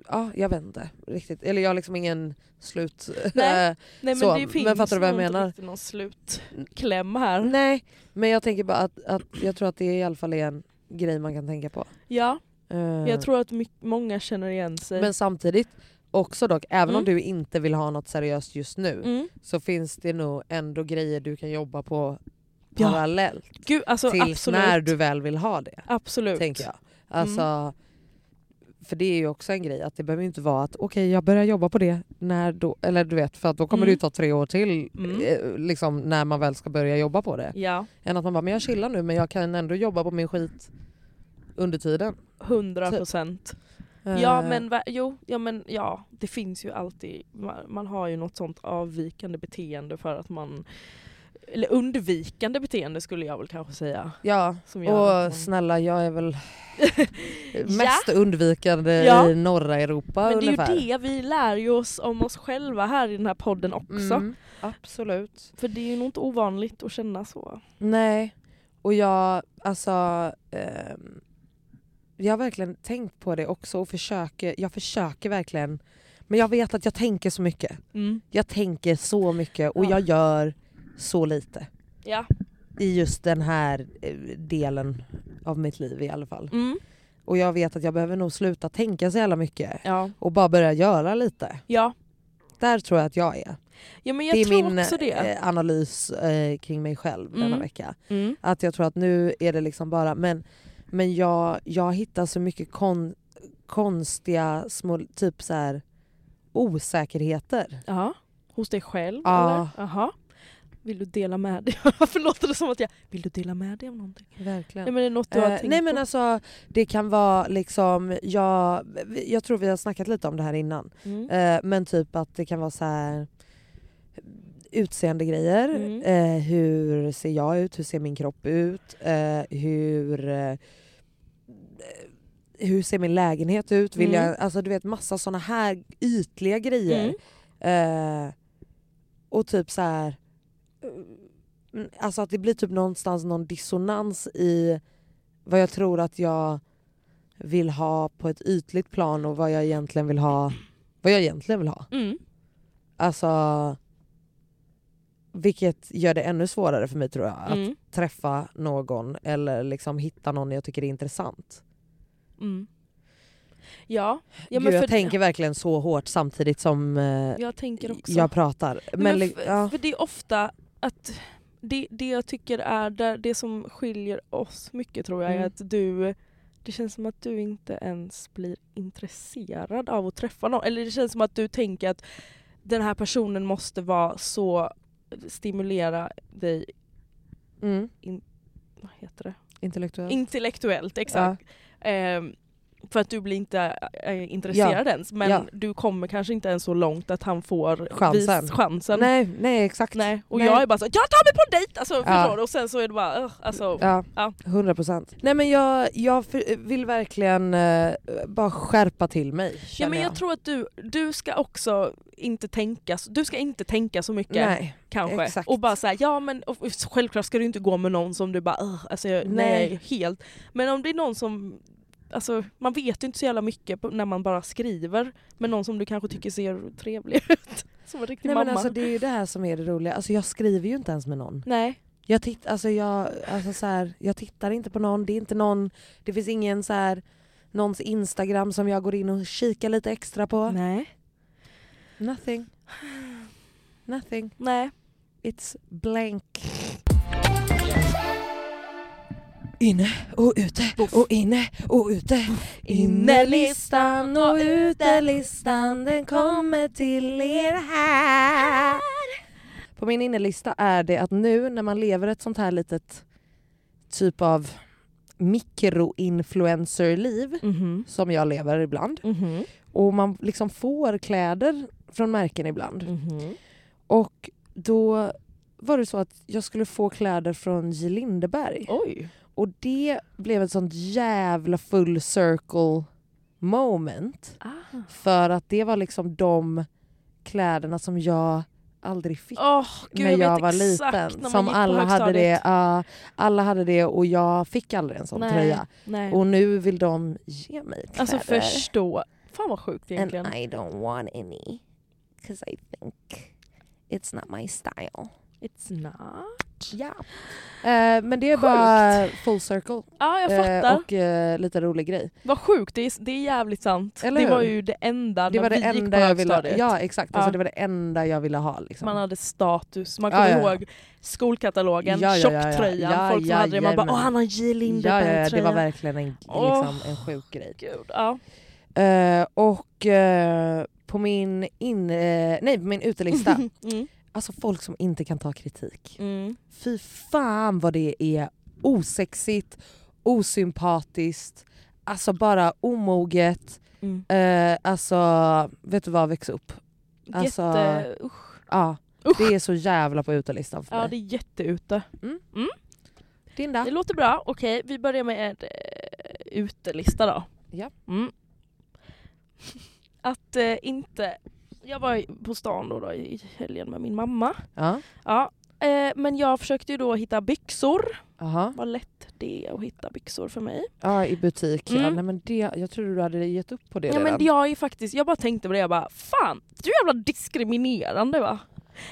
ja jag vet inte riktigt. Eller jag har liksom ingen slut. Nej. Nej men det men finns fattar du vad jag menar? någon slutkläm här. Nej men jag tänker bara att, att jag tror att det i alla fall är en grej man kan tänka på. Ja, Eh, jag tror att my- många känner igen sig. Men samtidigt också dock, även om Mm. du inte vill ha något seriöst just nu mm. så finns det nog ändå grejer du kan jobba på Ja. parallellt. Gud, alltså tills absolut. när du väl vill ha det. absolut. Tänker jag. Alltså, Mm. För det är ju också en grej att det behöver inte vara att okej jag börjar jobba på det när då, eller du vet för att då kommer Mm. det ju ta tre år till Mm. eh, liksom, när man väl ska börja jobba på det. Ja, Än att man bara men jag chillar nu men jag kan ändå jobba på min skit under tiden. hundra Typ. Ja Eh, men va- jo, ja men ja, det finns ju alltid, man, man har ju något sånt avvikande beteende för att man eller undvikande beteende skulle jag väl kanske säga. Ja, Som gör att man- och snälla jag är väl mest Ja. undvikande Ja. i norra Europa Men det är ju det vi lär ju oss om oss själva här i den här podden också. Mm, absolut. För det är ju nog inte ovanligt att känna så. Nej, och jag, alltså, ehm, jag har verkligen tänkt på det också och försöker, jag försöker verkligen, men jag vet att jag tänker så mycket. Mm. Jag tänker så mycket och Ja. jag gör så lite Ja. i just den här eh, delen av mitt liv i alla fall. Mm. Och jag vet att jag behöver nog sluta tänka så jävla mycket Ja. och bara börja göra lite. Ja. Där tror jag att jag är. ja, jag det är min det. eh, analys eh, kring mig själv denna Mm. vecka. Mm. Att jag tror att nu är det liksom bara, men, men jag, jag hittar så mycket kon, konstiga små typ så här osäkerheter. Ja. Hos dig själv Ja. eller? Jaha. Vill du dela med dig? Varför låter det som att jag... Vill du dela med dig av någonting? Verkligen. Nej men det är något du har Eh, tänkt nej men på? alltså det kan vara liksom, jag, jag tror vi har snackat lite om det här innan. Mm. Eh, men typ att det kan vara så här utseendegrejer. Mm. Eh, hur ser jag ut? Hur ser min kropp ut? Eh, hur, eh, hur ser min lägenhet ut? Vill Mm. jag, alltså du vet massa såna här ytliga grejer. Eh, och typ så här. eh, Alltså att det blir typ någonstans någon dissonans i vad jag tror att jag vill ha på ett ytligt plan och vad jag egentligen vill ha. Vad jag egentligen vill ha. Mm. Alltså vilket gör det ännu svårare för mig tror jag att Mm. träffa någon eller liksom hitta någon jag tycker är intressant. Mm. Ja, ja Gud, jag för, tänker verkligen så hårt samtidigt som eh, jag tänker också. jag pratar. Men, Men, li- f- ja. för det är ofta att det, det jag tycker är där, det som skiljer oss mycket tror jag är Mm. att du det känns som att du inte ens blir intresserad av att träffa någon. Eller det känns som att du tänker att den här personen måste vara så stimulera dig mm, vad heter det? intellektuellt. intellektuellt. Exakt. Ehm, för att du blir inte äh, intresserad ens. Men Ja. du kommer kanske inte ens så långt att han får Chansen. Vis, chansen. nej, nej exakt. Nej. Och Nej. jag är bara så jag tar mig på en dejt! Alltså, Ja. Och sen så är det bara, uh, alltså, Ja, Ja. 100 procent. Nej men jag, jag för, vill verkligen eh, bara skärpa till mig. Ja men jag tror att du, du ska också inte tänka, du ska inte tänka så mycket Nej, kanske. exakt. Och bara säga ja men och, och självklart ska du inte gå med någon som du bara "Ugh", alltså, jag- nej. Nej. helt. Men om det är någon som Alltså, man vet ju inte så jävla mycket när man bara skriver med någon som du kanske tycker ser trevlig ut. Som en riktig Nej mamma. men alltså det är ju det här som är det roliga. Alltså jag skriver ju inte ens med någon. Nej. Jag, titt, alltså jag, alltså så här, jag tittar inte på någon, det är inte någon, det finns ingen så här någons Instagram som jag går in och kikar lite extra på. Nej. Nothing. Nothing. Nej. It's blank. Inne och ute och inne och ute. Innelistan och utelistan den kommer till er här. På min innelista är det att nu när man lever ett sånt här litet typ av mikroinfluencerliv Mhm. som jag lever ibland Mhm. och man liksom får kläder från märken ibland Mhm. och då var det så att jag skulle få kläder från J Lindeberg. Oj. Och det blev ett sånt jävla full circle moment. Ah. För att det var liksom de kläderna som jag aldrig fick Åh, gud, när jag, jag var liten. Som alla hade det. ja, alla hade det och jag fick aldrig en sån Nej, tröja. Nej. Och nu vill de ge mig kläder. alltså förstå. Fan vad sjukt egentligen. And I don't want any. Cause I think it's not my style. It's not. Ja. Eh, men det är bara full circle. Ja jag Eh, fattar. och eh, lite rolig grej. Vad sjukt, det är, det är jävligt sant. Eller det hur? var ju det enda Det var det vi gick på enda jag ville. Ja exakt, Ja. Alltså, det var det enda jag ville ha. Liksom. Man hade status, man kommer ja, ja. ihåg skolkatalogen, Ja, ja, ja, ja. tjocktröjan, Ja, folk som hade det, man bara åh han har J ja, Lindeberg ja, det var verkligen en, liksom, en sjuk grej. Gud. Eh, och eh, på min, in, eh, nej, på min utelista, mm. Alltså folk som inte kan ta kritik. Mm. Fy fan vad det är osexigt, osympatiskt, alltså bara omoget. Mm. Eh, alltså, vet du vad, väx upp. Alltså, Jätte... Usch. Ja, Usch. det är så jävla på utelistan för Ja mig. det är jätteute. Din då? Det låter bra, okej vi börjar med en uh, utelista då. Ja. Mm. Att eh, inte... Jag var på stan då, då i helgen med min mamma. Ja. Ja. Eh, men jag försökte ju då hitta byxor. Aha. Vad lätt det är att hitta byxor för mig. Ja, i butik. Ja, Mm. nej, men det, jag trodde du hade gett upp på det Ja, redan. men jag är faktiskt, jag bara tänkte på det, jag bara fan, du är jävla diskriminerande va?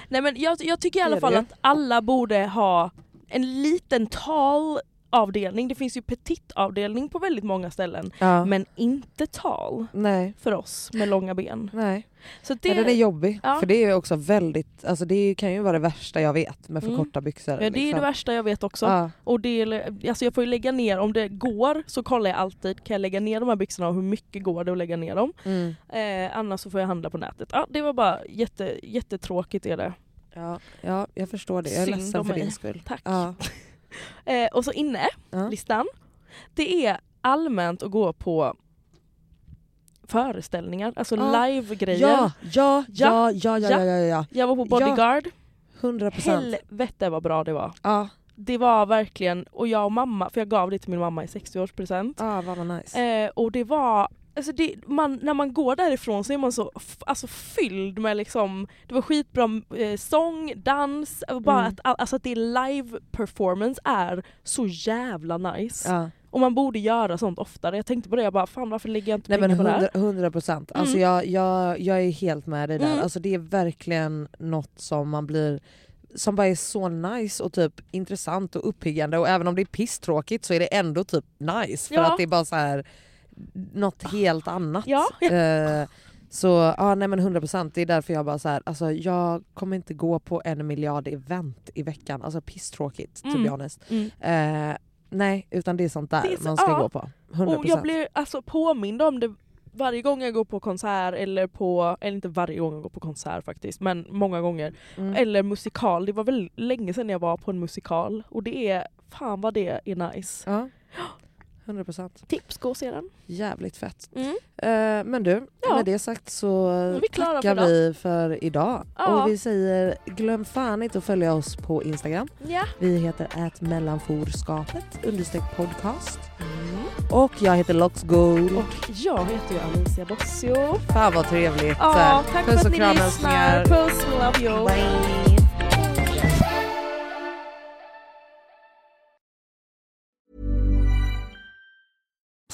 Nej men jag, jag tycker i alla fall det? att alla borde ha en liten tal avdelning. Det finns ju petit avdelning på väldigt många ställen. ja. Men inte tal Nej, för oss med långa ben. nej. Så det, Ja, den är jobbig. Ja. För det är också väldigt, alltså det kan ju vara det värsta jag vet med för Mm. korta byxor. ja, det är liksom. det värsta jag vet också. Ja. Och det är, alltså jag får ju lägga ner, om det går så kollar jag alltid, kan jag lägga ner de här byxorna och hur mycket går det att lägga ner dem? Mm. Eh, annars så får jag handla på nätet. Ja, det var bara jätte, jättetråkigt är det. Ja, ja, jag förstår det. Jag är Synd ledsen för din skull. Tack. Ja. Eh, och så inne, Ja. listan. Det är allmänt att gå på föreställningar, alltså Ja. live-grejer. Ja, ja, Ja. ja, ja, ja, ja, ja, ja. Jag var på Bodyguard, 100 procent. helvete vad bra det var. Ja, Det var verkligen, och jag och mamma, för jag gav det till min mamma i 60-årspresent. ja, vad var nice. Eh, och det var, alltså det, man, när man går därifrån så är man så alltså fylld med liksom, det var skitbra eh, sång, dans, bara Mm. att, all- alltså att det är live performance är så jävla nice. Ja. Och man borde göra sånt oftare. Jag tänkte på det, jag bara fan varför lägger jag inte Nej pengar men på det här? 100 procent. Alltså Mm. jag, jag, jag är helt med dig där. Mm. Alltså det är verkligen något som man blir som bara är så nice och typ intressant och uppiggande och även om det är pisstråkigt så är det ändå typ nice för Ja. att det är bara så här något helt annat. Ja. Eh, så ja, nej men 100% det är därför jag bara så här, alltså jag kommer inte gå på en miljard event i veckan, alltså pisstråkigt to Mm. be honest. Mm. Eh, nej utan det är sånt där är så- man ska ja. gå på. 100%. Och jag blir alltså påmind om det varje gång jag går på konsert eller på, eller inte varje gång jag går på konsert faktiskt, men många gånger. Mm. Eller musikal, det var väl länge sedan jag var på en musikal och det är, fan vad det är nice. Ja, 100%. Tips, gå och se den. Jävligt fett. Mm. Eh, men du, Ja. med det sagt så vi tackar för idag. vi för idag. Ja. Och vi säger glöm fan inte att följa oss på Instagram. Ja. Vi heter ät mellanforskapet understreck podcast. Och jag heter Loxgold. Och jag heter ju Alicia Bossio. Fan vad trevligt. Ja, tack för Puss att och ni lyssnar. Puss, love you. Bye.